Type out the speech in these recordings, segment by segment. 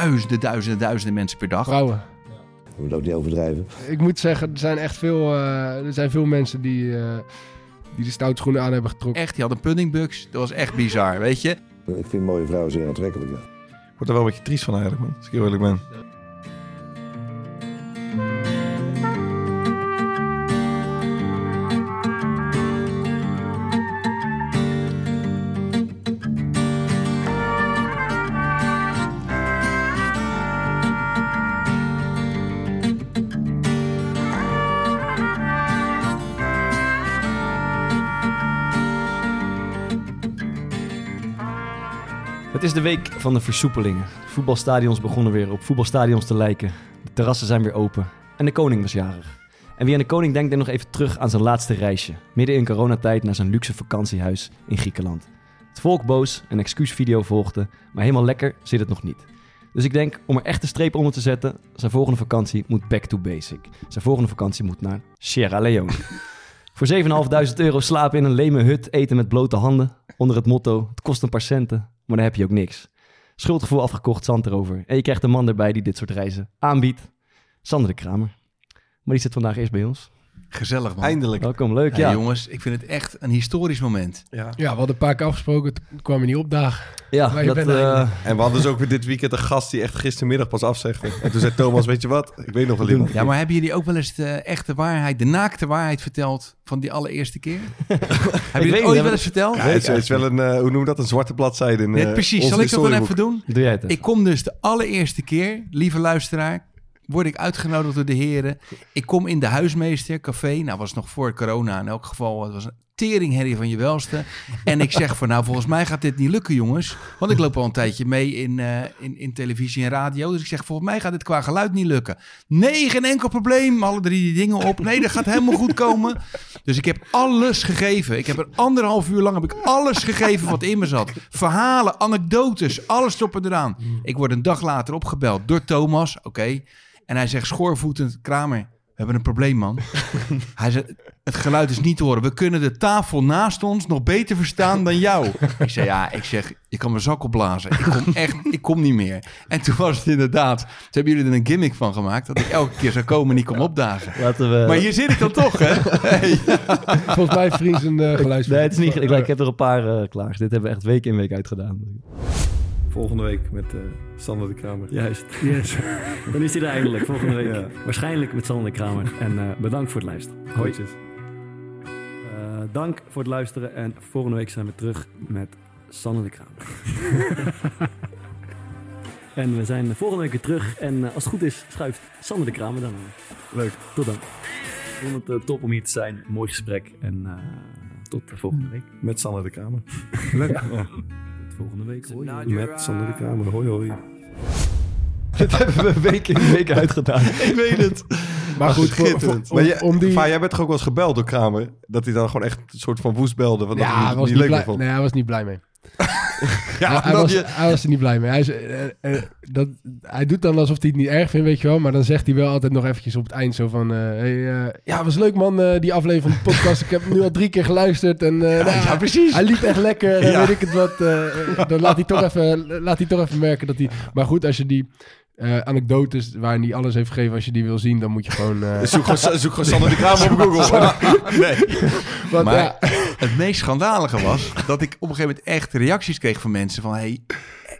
duizenden, duizenden, duizenden mensen per dag. Vrouwen. Je moet ook niet overdrijven. Ik moet zeggen, er zijn echt veel, eh, er zijn veel mensen die, eh, die de stoute schoenen aan hebben getrokken. Echt, die hadden puddingbugs. Dat was echt bizar, weet je. Ik vind mooie vrouwen zeer aantrekkelijk. Ja. Ik word er wel een beetje triest van eigenlijk, man. Als ik heel eerlijk ben. Van de versoepelingen. Voetbalstadions begonnen weer op voetbalstadions te lijken. De terrassen zijn weer open. En de koning was jarig. En wie aan de koning denkt, denkt nog even terug aan zijn laatste reisje. Midden in coronatijd naar zijn luxe vakantiehuis in Griekenland. Het volk boos, een excuusvideo volgde, maar helemaal lekker zit het nog niet. Dus ik denk, om er echt een streep onder te zetten, zijn volgende vakantie moet back to basic. Zijn volgende vakantie moet naar Sierra Leone. Voor 7.500 euro slapen in een leme hut, eten met blote handen. Onder het motto, het kost een paar centen, maar dan heb je ook niks. Schuldgevoel afgekocht, zand erover. En je krijgt een man erbij die dit soort reizen aanbiedt. Sander de Kramer. Maar die zit vandaag eerst bij ons. Gezellig, man. Eindelijk. Welkom, leuk. Ja, Ja, jongens, ik vind het echt een historisch moment. Ja. Ja, we hadden een paar keer afgesproken, toen kwam je niet opdagen. ja Maar je dat, bent eh, En we hadden dus ook weer dit weekend een gast die echt gistermiddag pas afzegde. En toen zei Thomas, weet je wat? Ik weet nog wel iemand. Ja, maar hebben jullie ook wel eens de echte waarheid, de naakte waarheid verteld van die allereerste keer? Hebben jullie het ooit wel eens verteld? Ja, het, is, het is wel een, eh, hoe noem je dat? Een zwarte bladzijde in Net eh, precies. ons Zal ik dat dan even doen? doe jij het even. Ik kom dus de allereerste keer, lieve luisteraar, word ik uitgenodigd door de heren. Ik kom in de huismeester, café. Nou, was nog voor corona in elk geval. Het was een teringherrie van je welste. En ik zeg van, nou, volgens mij gaat dit niet lukken, jongens. Want ik loop al een tijdje mee in, eh, in, in televisie en radio. Dus ik zeg, volgens mij gaat dit qua geluid niet lukken. Nee, geen enkel probleem. Alle drie die dingen op. Nee, dat gaat helemaal goed komen. Dus ik heb alles gegeven. Ik heb er anderhalf uur lang heb ik alles gegeven wat in me zat. Verhalen, anekdotes, alles erop en eraan. Ik word een dag later opgebeld door Thomas. Oké. En hij zegt schoorvoetend, Kramer, hebben een probleem, man. hij zegt, het geluid is niet te horen. We kunnen de tafel naast ons nog beter verstaan dan jou. ik zei, ja, ik zeg, je kan mijn zak opblazen. Ik kom echt, ik kom niet meer. En toen was het inderdaad, toen hebben jullie er een gimmick van gemaakt, dat ik elke keer zou komen en niet kom opdagen. Laten we... Maar hier zit ik dan toch, hè? Hey. Volgens mij vriend een uh, geluids. Nee, het is niet... Ik, ik heb er een paar eh, klaar. Dit hebben we echt week in week uitgedaan. Volgende week met eh Sander de Kramer. Juist. Yes. Dan is hij er eindelijk volgende week. Ja. Waarschijnlijk met Sander de Kramer. En eh, bedankt voor het luisteren. Hoi. Eh, dank voor het luisteren. En volgende week zijn we terug met Sander de Kramer. en we zijn volgende week weer terug. En als het goed is, schuift Sander de Kramer dan aan. Leuk. Tot dan. Ik vond het top om hier te zijn. Mooi gesprek. En tot de volgende week. Met Sander de Kramer. Leuk. Ja. Volgende week. Hoi. Met Sander de Kramer. Hoi hoi. Dit hebben we week in week uitgedaan. Ik weet het. Maar goed, voor, voor- Schitterend. om, maar om die... Vaar, jij bent toch ook wel eens gebeld door Kramer? Dat hij dan gewoon echt een soort van woest belde. Want dat ja, hij het was niet niet leuk blij, meer vond. nee, hij was niet blij mee. Ja, hij, was, je... hij was er niet blij mee. Hij, is, eh, eh, dat, hij doet dan alsof hij het niet erg vindt, weet je wel. Maar dan zegt hij wel altijd nog eventjes op het eind zo van... eh, hey, eh, ja, was leuk man, eh, die aflevering van de podcast. ik heb hem nu al drie keer geluisterd. En, eh, nou, ja, precies. Hij liep echt lekker. Weet ik het wat. eh, dan laat hij, toch even, laat hij toch even merken dat hij... Maar goed, als je die eh, anekdotes waar hij niet alles heeft gegeven... als je die wil zien, dan moet je gewoon... eh, Zoek gewoon, zoek gewoon Sander de Kramer op Google. nee. wat, Maar ja, het meest schandalige was dat ik op een gegeven moment echt reacties kreeg van mensen van... Hey,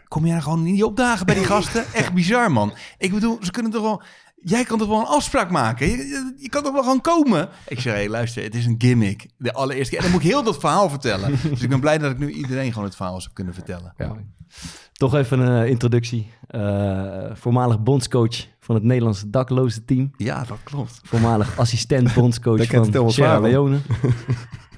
kom jij nou gewoon niet opdagen bij die gasten? Echt bizar, man. Ik bedoel, ze kunnen toch wel... Jij kan toch wel een afspraak maken? Je, je- je kan toch wel gewoon komen? Ik zeg, hey, luister, het is een gimmick. De allereerste keer. En dan moet ik heel dat verhaal vertellen. Dus ik ben blij dat ik nu iedereen gewoon het verhaal zou kunnen vertellen. ja. Toch even een eh, introductie. Eh, voormalig bondscoach van het Nederlandse dakloze team. Ja, dat klopt. Voormalig assistent bondscoach van Sierra Leone.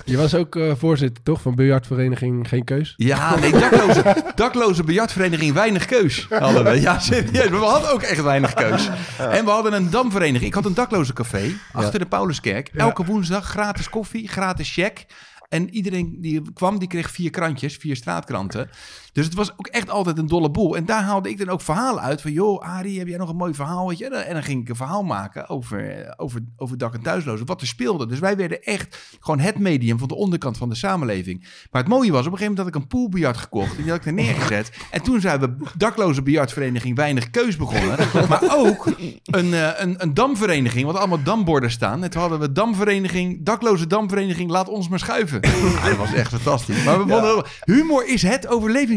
Je was ook eh, voorzitter, toch? Van biljartvereniging Geen Keus? Ja, nee, dakloze, dakloze biljartvereniging Weinig Keus hadden we. Ja, serieus. Maar we hadden ook echt weinig keus. En we hadden een damvereniging. Ik had een dakloze café achter de Pauluskerk. Elke woensdag gratis koffie, gratis check. En iedereen die kwam, die kreeg vier krantjes, vier straatkranten. Dus het was ook echt altijd een dolle boel. En daar haalde ik dan ook verhalen uit van... joh, Arie, heb jij nog een mooi verhaal? Weet je? En dan ging ik een verhaal maken over, eh, over, over dak- en thuislozen. Wat er speelde. Dus wij werden echt gewoon het medium van de onderkant van de samenleving. Maar het mooie was, op een gegeven moment had ik een poolbiljart gekocht. En die had ik er neergezet. En toen zijn we dakloze biljartvereniging Weinig Keus begonnen. Maar ook een, eh, een, een damvereniging, wat allemaal damborden staan. En toen hadden we damvereniging, dakloze damvereniging, laat ons maar schuiven. Ja, dat was echt fantastisch. Maar we vonden ook- humor is het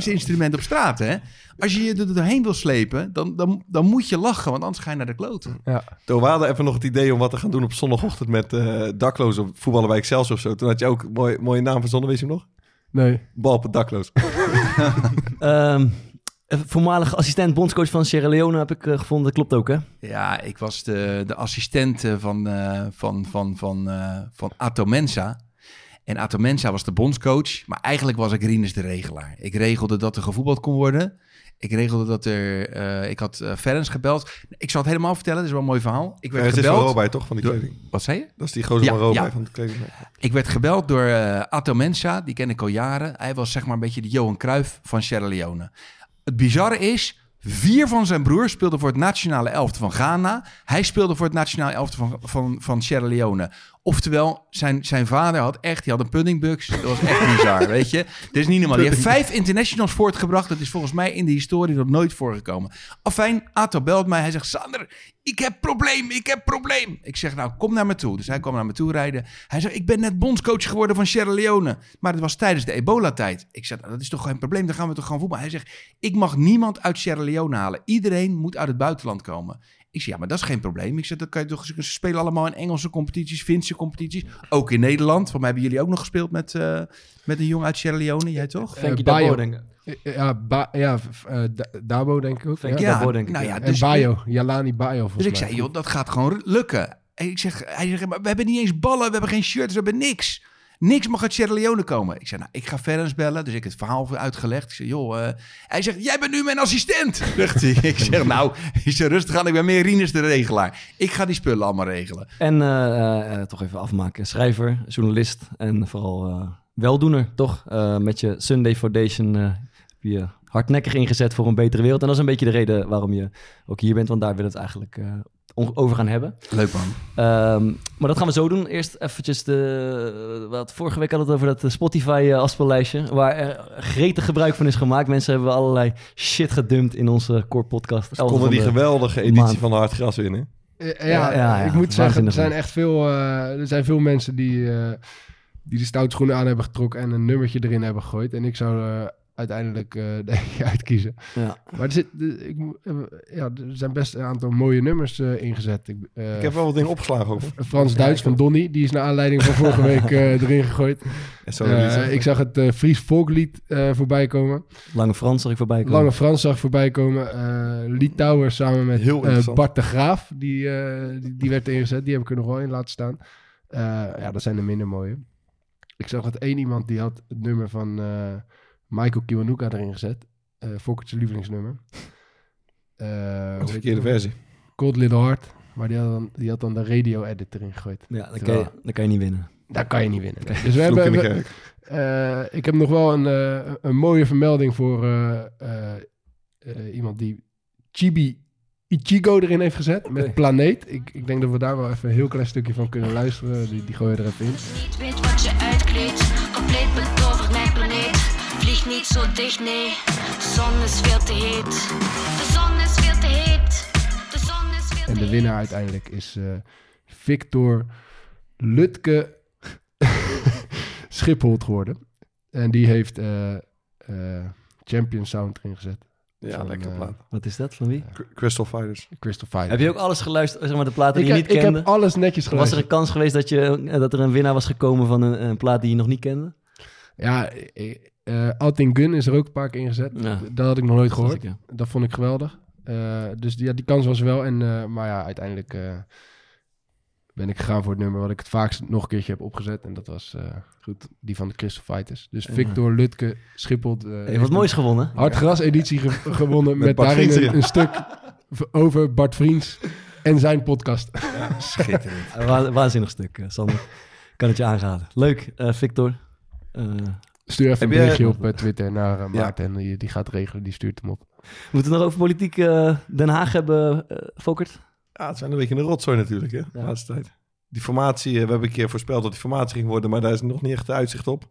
overlevingsinstrument op straat, hè? Als je je er doorheen wil slepen, dan, dan, dan moet je lachen, want anders ga je naar de kloten. Toen we hadden even nog het idee om wat te gaan doen op zondagochtend met eh daklozen voetballen bij Excelsior of zo. Toen had je ook een mooie, mooie naam verzonnen, weet je hem nog? Nee. Bal op het dakloos. Ehm, een voormalige assistent bondscoach van Sierra Leone heb ik eh, gevonden. Dat klopt ook, hè? Ja, ik was de, de assistent eh, van, eh, van, van, van, eh, van Ato Mensa. En Ato Mensa was de bondscoach, maar eigenlijk was ik Rinus de regelaar. Ik regelde dat er gevoetbald kon worden. Ik regelde dat er... eh, ik had uh, Ferens gebeld. Ik zal het helemaal vertellen, dat is wel een mooi verhaal. Ik Er werd is van gebeld... Robij, toch? Van die door- kleding. Wat zei je? Dat is die gozer Ja, van Robij ja. van de kleding. Ik werd gebeld door eh Atto Mensa, die ken ik al jaren. Hij was zeg maar een beetje de Johan Cruijff van Sierra Leone. Het bizarre is, vier van zijn broers speelden voor het nationale elftal van Ghana. Hij speelde voor het nationale elftal van, van, van Sierra Leone. Oftewel, zijn, zijn vader had echt, die had een puddingbugs. Dat was echt bizar, weet je. Dat is niet normaal. Die heeft vijf internationals voortgebracht. Dat is volgens mij in de historie nog nooit voorgekomen. Afijn, Atto belt mij. Hij zegt, Sander, ik heb probleem, ik heb probleem. Ik zeg, nou, kom naar me toe. Dus hij kwam naar me toe rijden. Hij zegt, ik ben net bondscoach geworden van Sierra Leone. Maar dat was tijdens de ebola-tijd. Ik zeg, nou, dat is toch geen probleem, dan gaan we toch gewoon voetballen. Hij zegt, ik mag niemand uit Sierra Leone halen. Iedereen moet uit het buitenland komen. Ik zeg, ja, maar dat is geen probleem. Ik zeg, dat kan je toch, ze spelen allemaal in Engelse competities, Finse competities. Ook in Nederland. Voor mij hebben jullie ook nog gespeeld met, eh, met een jongen uit Sierra Leone. Jij toch? Frankie Bayo. Dabo, denk ik. Ja, ba ja eh, Da- Dabo denk ik ook. Frankie ja. Dabo, denk ik. nou ja. ja, En dus, Bayo, Jalani Bayo volgens Dus ik mij. zei, joh, dat gaat gewoon lukken. En ik zeg, hij zegt, maar we hebben niet eens ballen, we hebben geen shirts, we hebben niks. Niks mag uit Sierra Leone komen. Ik zei, nou, ik ga Ferens bellen. Dus ik heb het verhaal uitgelegd. Ik zei, joh, eh, hij zegt, jij bent nu mijn assistent. Ik zeg, nou, ik zeg, rustig aan, ik ben meer Rinus de regelaar. Ik ga die spullen allemaal regelen. En eh, eh, toch even afmaken. Schrijver, journalist en vooral weldoener, toch? Met je Sunday Foundation heb je hardnekkig ingezet voor een betere wereld. En dat is een beetje de reden waarom je ook hier bent, want daar we het eigenlijk over gaan hebben. Leuk man. Ehm, maar dat gaan we zo doen. Eerst eventjes de... Wat, vorige week hadden we het over dat eh, Spotify-afspeellijstje... waar er gretig gebruik van is gemaakt. Mensen hebben allerlei shit gedumpt in onze core podcast. Ze konden die geweldige editie maand. van de Hard Gras winnen. Eh, Ja, Ja, ja, ja. ik moet zeggen, er zijn echt veel, eh, er zijn veel mensen die, eh, die de stoutschoenen aan hebben getrokken en een nummertje erin hebben gegooid. En ik zou eh, uiteindelijk eh denk ik uitkiezen. Ja. Maar er, zit, ik, eh, ja, er zijn best een aantal mooie nummers eh, ingezet. Ik, eh, Ik heb wel wat dingen opgeslagen ook. Frans-Duits van Donny, die is naar aanleiding van vorige week eh, erin gegooid. En zo ik zag het eh, Fries volklied eh, voorbij komen. Lange Frans zag ik voorbij komen. Lange Frans zag voorbij komen. eh Litouwer samen met eh. Bart de Graaf. Die, eh, die, die werd ingezet. Die heb ik er nog wel in laten staan. Eh, ja, dat zijn de minder mooie. Ik zag dat één iemand die had het nummer van eh, Michael Kiwanuka erin gezet. Eh Fokkert's lievelingsnummer. Eh, hoe de verkeerde versie. Cold Little Heart. Maar die had dan, die had dan de radio edit erin gegooid. Ja, dan kan, je, dan kan je niet winnen. Daar kan je niet winnen. Dus we hebben, in we- eh, ik heb nog wel een, eh, een mooie vermelding voor eh, eh, eh, iemand die Chibi Ichigo erin heeft gezet met. Planeet. Ik, ik denk dat we daar wel even een heel klein stukje van kunnen luisteren. Die, die gooi je er even in. Niet weet wat je uitkleedt, compleet. Niet zo dicht, nee. De zon is veel te heet. De zon is veel te heet. De zon is veel te En de heet. winnaar uiteindelijk is eh, Victor Lutke Schiphold geworden. En die heeft eh, eh, Champion Sound erin gezet. Ja, Van, lekker plaat. Wat is dat? Van wie? Cr- Crystal Fighters. Crystal Fire. Heb je ook alles geluisterd, zeg maar de platen die ik, je heb, niet ik kende? heb alles netjes Was er geluisterd. een kans geweest dat, je, dat er een winnaar was gekomen van een, een plaat die je nog niet kende? Ja, eh, eh, Alting Gun is er ook een paar keer ingezet. Ja. Dat had ik nog nooit Dat gehoord. ik, ja. Dat vond ik geweldig. Eh, dus die, ja, die kans was er wel. En, eh, maar ja, uiteindelijk eh, ben ik gegaan voor het nummer wat ik het vaakst nog een keertje heb opgezet. En dat was eh, goed, die van de Crystal Fighters. Dus Ja. Victor Lutke Schiphol. eh, Je heeft hebt wat moois gewonnen. Hardgras editie ge- gewonnen met, daarin een, stuk over Bart Vriends en zijn podcast. Schitterend. Een wa- waanzinnig stuk, Sander. Kan het je aanraden. Leuk, eh, Victor. Stuur even Heb een je- berichtje op eh, Twitter naar eh, Maarten en die, die gaat regelen, die stuurt hem op. We moeten het nog over politiek eh, Den Haag hebben, eh Fokert. Ja, het zijn een beetje een rotzooi natuurlijk, hè, de laatste tijd. Die formatie, we hebben een keer voorspeld dat die formatie ging worden, maar daar is nog niet echt uitzicht op.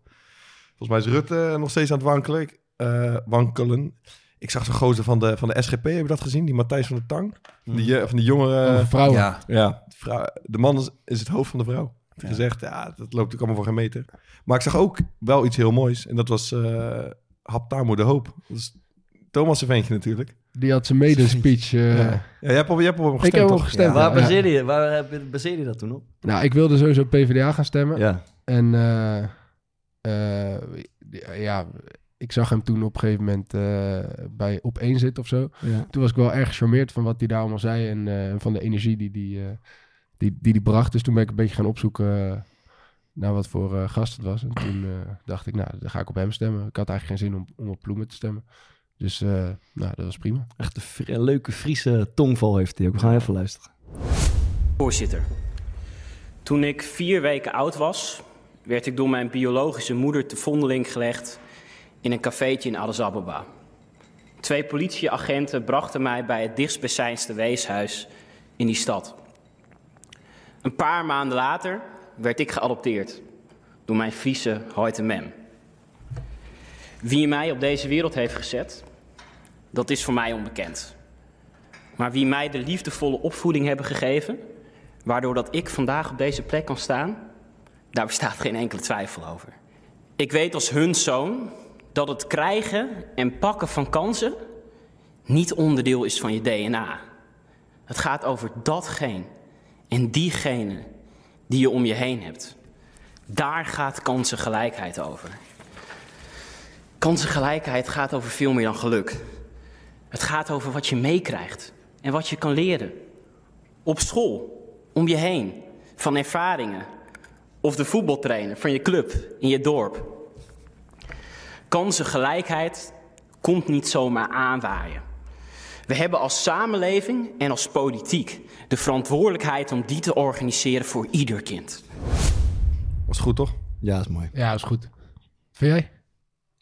Volgens mij is Rutte nog steeds aan het wankelen. Ik- eh, wankelen. Ik zag zo'n gozer van de, van de SGP, heb je dat gezien? Die Matthijs van der Tang. Die, eh, van die jongere... Over vrouwen. ja, Ja, de, vrouw, de man is, is het hoofd van de vrouw. Heeft gezegd, ja, dat loopt natuurlijk allemaal voor geen meter. Maar ik zag ook wel iets heel moois. En dat was eh Hap Tamu de Hoop. Dat is Thomas' ventje natuurlijk. Die had zijn mede-speech. eh, Ja. ja, jij hebt op, jij hebt op hem gestemd, heb op gestemd, Ja. Waar ja. baseerde je, waar heb- baseerde je dat toen op? Nou, ik wilde sowieso PvdA gaan stemmen. Ja. En eh, eh, ja, ik zag hem toen op een gegeven moment eh, bij op één zitten of zo. ja. Toen was ik wel erg gecharmeerd van wat hij daar allemaal zei en eh, van de energie die die, eh, die, die die bracht. Dus toen ben ik een beetje gaan opzoeken eh, naar wat voor eh, gast het was. En toen eh, dacht ik, nou, dan ga ik op hem stemmen. Ik had eigenlijk geen zin om, om op Ploemen te stemmen. Dus eh, nou, dat was prima. Echt een fri- een leuke Friese tongval heeft hij ook. We gaan even luisteren. Voorzitter, toen ik vier weken oud was, werd ik door mijn biologische moeder te vondeling gelegd in een cafeetje in Addis Ababa. Twee politieagenten brachten mij bij het dichtstbijzijnde weeshuis in die stad. Een paar maanden later werd ik geadopteerd door mijn Friese Hoyte Mem. Wie mij op deze wereld heeft gezet, dat is voor mij onbekend. Maar wie mij de liefdevolle opvoeding hebben gegeven, waardoor dat ik vandaag op deze plek kan staan, daar bestaat geen enkele twijfel over. Ik weet als hun zoon dat het krijgen en pakken van kansen niet onderdeel is van je DNA. Het gaat over datgene en diegene die je om je heen hebt. Daar gaat kansengelijkheid over. Kansengelijkheid gaat over veel meer dan geluk. Het gaat over wat je meekrijgt en wat je kan leren. Op school, om je heen, van ervaringen. Of de voetbaltrainer van je club in je dorp. Kansengelijkheid komt niet zomaar aanwaaien. We hebben als samenleving en als politiek de verantwoordelijkheid om die te organiseren voor ieder kind. Was goed, toch? Ja, is mooi. Ja, is goed. Vind jij?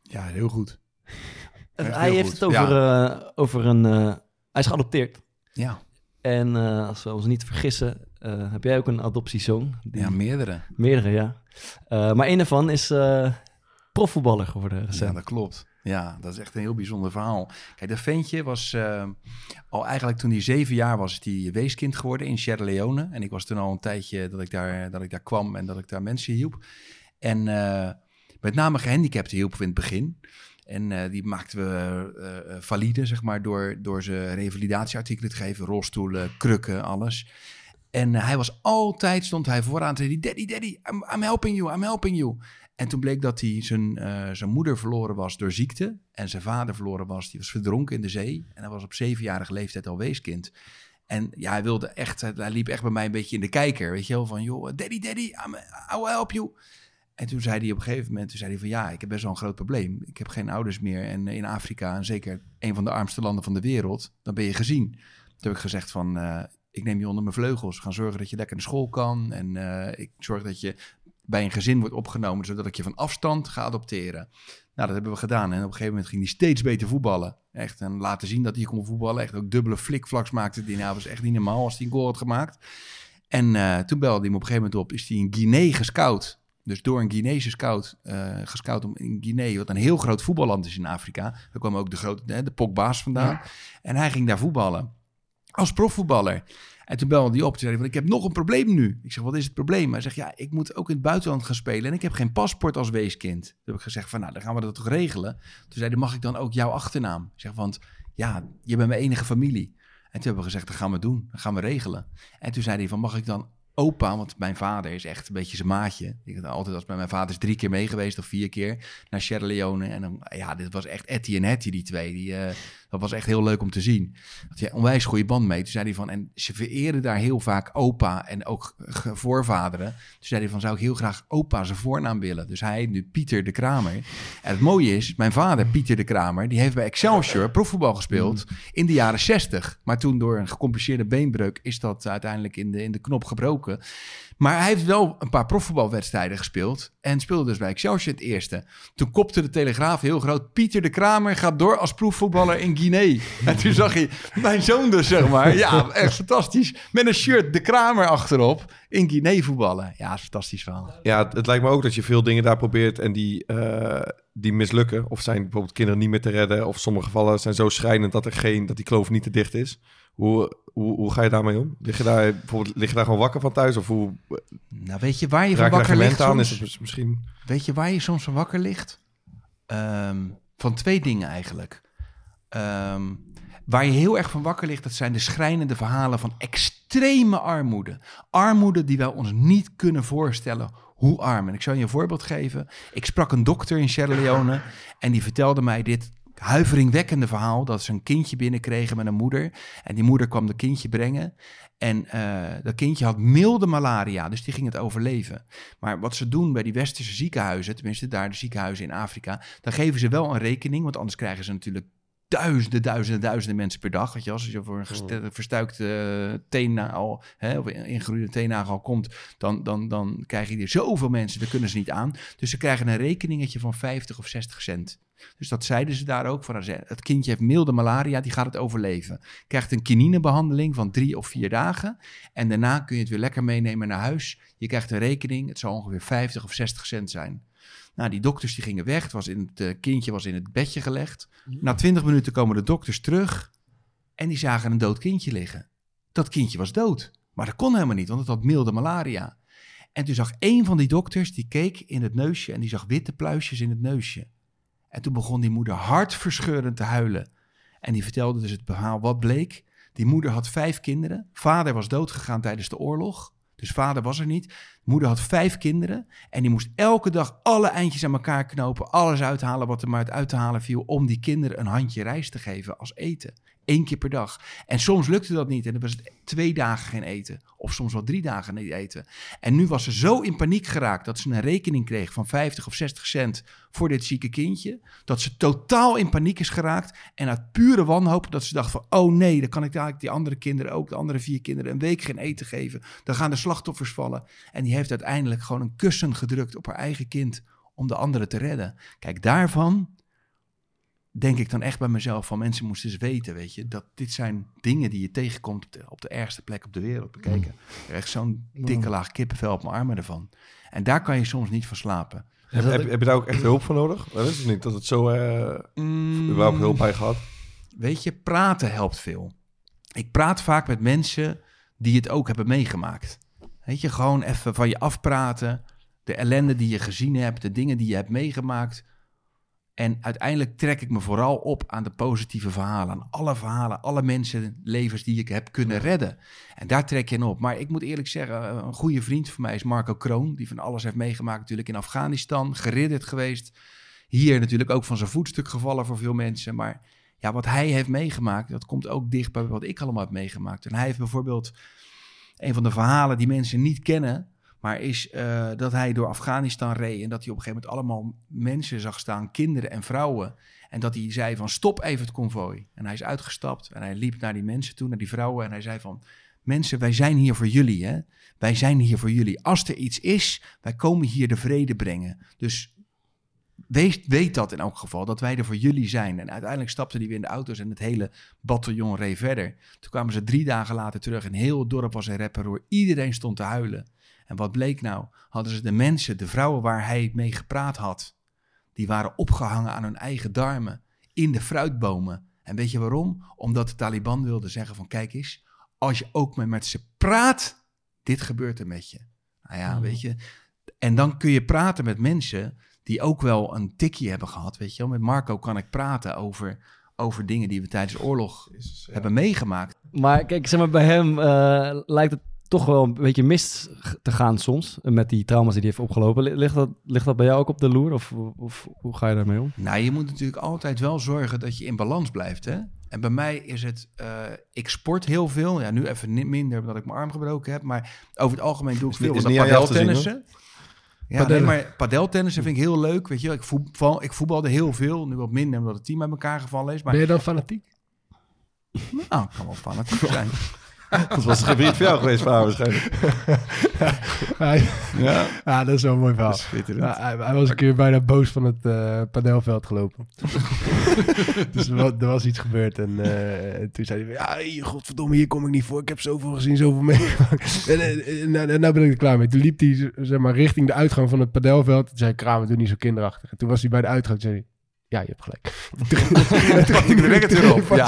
ja, heel goed. Echt hij heel heeft goed. het over, eh, over een... eh, hij is geadopteerd. Ja, En eh, als we ons niet vergissen, eh, heb jij ook een adoptiezoon? Die- ja meerdere. Meerdere, ja. Eh, maar een daarvan is eh, profvoetballer geworden Ja, dat klopt. Ja, dat is echt een heel bijzonder verhaal. Kijk, dat ventje was eh, al eigenlijk toen hij zeven jaar was, hij weeskind geworden in Sierra Leone. En ik was toen al een tijdje dat ik daar, dat ik daar kwam en dat ik daar mensen hielp. En eh, met name gehandicapten hielpen we in het begin. En eh, die maakten we valide, zeg maar, door, door ze revalidatieartikelen te geven. Rolstoelen, krukken, alles. En hij was altijd, stond hij vooraan zei hij, daddy, daddy, I'm helping you, I'm helping you. En toen bleek dat hij zijn, eh, zijn moeder verloren was door ziekte. En zijn vader verloren was, die was verdronken in de zee. En hij was op zevenjarige leeftijd al weeskind. En ja, hij wilde echt, hij liep echt bij mij een beetje in de kijker. Weet je wel, van joh, daddy, daddy, I will help you. En toen zei hij op een gegeven moment, toen zei hij van ja, ik heb best wel een groot probleem. Ik heb geen ouders meer. En in Afrika, en zeker een van de armste landen van de wereld, dan ben je gezien. Toen heb ik gezegd van, eh, ik neem je onder mijn vleugels. Gaan zorgen dat je lekker naar school kan. En eh, ik zorg dat je bij een gezin wordt opgenomen, zodat ik je van afstand ga adopteren. Nou, dat hebben we gedaan. En op een gegeven moment ging hij steeds beter voetballen. Echt, en laten zien dat hij kon voetballen. Echt ook dubbele flikvlaks maakte hij. Nou, was echt niet normaal als hij een goal had gemaakt. En eh, toen belde hij me op een gegeven moment op. Is hij in Guinea gescout. Dus door een Guinese scout, eh gescout om in Guinea, wat een heel groot voetballand is in Afrika. Daar kwamen ook de grote, de, de Pogba's vandaan. En hij ging daar voetballen. Als profvoetballer. En toen belde hij op. Toen zei hij van, ik heb nog een probleem nu. Ik zeg, wat is het probleem? Hij zegt, ja, ik moet ook in het buitenland gaan spelen. En ik heb geen paspoort als weeskind. Toen heb ik gezegd van, nou, dan gaan we dat toch regelen. Toen zei hij, mag ik dan ook jouw achternaam? Ik zeg, want ja, je bent mijn enige familie. En toen hebben we gezegd, dat gaan we doen. Dat gaan we regelen. En toen zei hij van, mag ik dan opa, want mijn vader is echt een beetje zijn maatje. Ik had altijd als bij mijn vader is drie keer mee geweest of vier keer naar Sierra Leone. En dan, ja, dit was echt Etty en Hetty, die twee. Die, eh, dat was echt heel leuk om te zien. Had een onwijs goede band mee. Toen zei hij van, en ze vereren daar heel vaak opa en ook voorvaderen. Toen zei hij van, zou ik heel graag opa zijn voornaam willen. Dus hij nu Pieter de Kramer. En het mooie is, mijn vader Pieter de Kramer, die heeft bij Excelsior profvoetbal gespeeld in de jaren 60. Maar toen door een gecompliceerde beenbreuk is dat uiteindelijk in de, in de knop gebroken. Gesproken. Maar hij heeft wel een paar profvoetbalwedstrijden gespeeld. En speelde dus bij Excelsior het eerste. Toen kopte de Telegraaf heel groot... Pieter de Kramer gaat door als proefvoetballer in Guinea. En toen zag je mijn zoon dus, zeg maar. Ja, echt fantastisch. Met een shirt de Kramer achterop in Guinea voetballen. Ja, is fantastisch verhaal. Ja, het, het lijkt me ook dat je veel dingen daar probeert en die, eh, die mislukken. Of zijn bijvoorbeeld kinderen niet meer te redden. Of sommige gevallen zijn zo schrijnend dat, er geen, dat die kloof niet te dicht is. Hoe, hoe, hoe ga je daarmee om? Lig je daar, bijvoorbeeld, lig je daar gewoon wakker van thuis? Of hoe Nou, weet je waar je van wakker ligt aan? soms? Is misschien... Weet je waar je soms van wakker ligt? Ehm, van twee dingen eigenlijk. Ehm, waar je heel erg van wakker ligt, dat zijn de schrijnende verhalen van extreme armoede. Armoede die wij ons niet kunnen voorstellen hoe arm. En ik zal je een voorbeeld geven. Ik sprak een dokter in Sierra Leone en die vertelde mij dit huiveringwekkende verhaal dat ze een kindje binnenkregen met een moeder. En die moeder kwam dat kindje brengen. En eh, dat kindje had milde malaria, dus die ging het overleven. Maar wat ze doen bij die westerse ziekenhuizen, tenminste daar de ziekenhuizen in Afrika, dan geven ze wel een rekening, want anders krijgen ze natuurlijk duizenden, duizenden, duizenden mensen per dag. Weet je, als je voor een geste- verstuikte uh, teennagel, hè, of ingegroeide teennagel komt, dan, dan, dan krijg je er zoveel mensen, daar kunnen ze niet aan. Dus ze krijgen een rekeningetje van 50 of 60 cent. Dus dat zeiden ze daar ook. Van, het kindje heeft milde malaria, die gaat het overleven. Krijgt een kininebehandeling van drie of vier dagen. En daarna kun je het weer lekker meenemen naar huis. Je krijgt een rekening, het zal ongeveer 50 of 60 cent zijn. Nou, die dokters die gingen weg. Het, was in het eh, kindje was in het bedje gelegd. Na 20 minuten komen de dokters terug. En die zagen een dood kindje liggen. Dat kindje was dood. Maar dat kon helemaal niet, want het had milde malaria. En toen zag een van die dokters, die keek in het neusje en die zag witte pluisjes in het neusje. En toen begon die moeder hartverscheurend te huilen. En die vertelde dus het verhaal wat bleek. Die moeder had vijf kinderen. Vader was doodgegaan tijdens de oorlog. Dus vader was er niet. Moeder had vijf kinderen. En die moest elke dag alle eindjes aan elkaar knopen. Alles uithalen wat er maar uit te halen viel. Om die kinderen een handje rijst te geven als eten. Eén keer per dag. En soms lukte dat niet. En dan was het twee dagen geen eten. Of soms wel drie dagen niet eten. En nu was ze zo in paniek geraakt dat ze een rekening kreeg van 50 of 60 cent voor dit zieke kindje. Dat ze totaal in paniek is geraakt. En uit pure wanhoop dat ze dacht van... oh nee, dan kan ik dadelijk die andere kinderen ook, de andere vier kinderen... een week geen eten geven. Dan gaan de slachtoffers vallen. En die heeft uiteindelijk gewoon een kussen gedrukt op haar eigen kind... om de anderen te redden. Kijk, daarvan denk ik dan echt bij mezelf van mensen moesten eens weten, weet je, dat dit zijn dingen die je tegenkomt op de, op de ergste plek op de wereld bekeken. Echt zo'n dikke laag kippenvel op mijn armen ervan. En daar kan je soms niet van slapen. Heb, heb, heb je daar ook echt hulp voor nodig? Dat is het niet, dat het zo... eh Mm, überhaupt hulp bij gehad? Weet je, praten helpt veel. Ik praat vaak met mensen die het ook hebben meegemaakt. Weet je, gewoon even van je afpraten. De ellende die je gezien hebt, de dingen die je hebt meegemaakt. En uiteindelijk trek ik me vooral op aan de positieve verhalen. Aan alle verhalen, alle mensenlevens die ik heb kunnen redden. En daar trek je in op. Maar ik moet eerlijk zeggen, een goede vriend van mij is Marco Kroon. Die van alles heeft meegemaakt natuurlijk in Afghanistan. Geridderd geweest. Hier natuurlijk ook van zijn voetstuk gevallen voor veel mensen. Maar ja, wat hij heeft meegemaakt, dat komt ook dicht bij wat ik allemaal heb meegemaakt. En hij heeft bijvoorbeeld een van de verhalen die mensen niet kennen, maar is eh, dat hij door Afghanistan reed en dat hij op een gegeven moment allemaal mensen zag staan, kinderen en vrouwen. En dat hij zei van stop even het konvooi. En hij is uitgestapt en hij liep naar die mensen toe, naar die vrouwen en hij zei van mensen, wij zijn hier voor jullie hè. Wij zijn hier voor jullie. Als er iets is, wij komen hier de vrede brengen. Dus Wees, weet dat in elk geval, dat wij er voor jullie zijn. En uiteindelijk stapten die weer in de auto's en het hele bataljon reed verder. Toen kwamen ze drie dagen later terug en heel het dorp was in rep en roer. Iedereen stond te huilen. En wat bleek nou? Hadden ze de mensen, de vrouwen waar hij mee gepraat had, die waren opgehangen aan hun eigen darmen in de fruitbomen. En weet je waarom? Omdat de Taliban wilde zeggen van kijk eens, als je ook maar met ze praat, dit gebeurt er met je. Nou ja, weet je. En dan kun je praten met mensen die ook wel een tikje hebben gehad, weet je wel. Met Marco kan ik praten over, over dingen die we tijdens de oorlog hebben meegemaakt. Maar kijk, zeg maar, bij hem eh, lijkt het toch wel een beetje mis te gaan soms. Met die trauma's die hij heeft opgelopen. Li- Ligt dat, ligt dat bij jou ook op de loer? Of, of hoe ga je daarmee om? Nou, je moet natuurlijk altijd wel zorgen dat je in balans blijft, hè. En bij mij is het, eh, ik sport heel veel. Ja, nu even minder omdat ik mijn arm gebroken heb. Maar over het algemeen doe ik Is veel is zien, padeltennissen. Ja, nee, Padellen. maar padeltennissen vind ik heel leuk. Weet je, ik, voetbal, ik voetbalde heel veel. Nu wat minder omdat het team uit elkaar gevallen is. Maar Ben je dan fanatiek? nou, kan wel fanatiek zijn. Dat was geen vriend van jou geweest, vader waarschijnlijk. Hij- Ja. ja, dat is wel een mooi verhaal. Ja, hij, hij was een keer bijna boos van het eh padelveld gelopen. dus er was, er was iets gebeurd. En, eh, en toen zei hij, ja, godverdomme, hier kom ik niet voor. Ik heb zoveel gezien, zoveel meegemaakt. en, en, en, nou, nou ben ik er klaar mee. Toen liep hij zeg maar, richting de uitgang van het padelveld. Toen zei ik, Kramer, doe niet zo kinderachtig. En toen was hij bij de uitgang. Zei hij, ja, je hebt gelijk. Toen pakte ik de wekker weer op. Ja.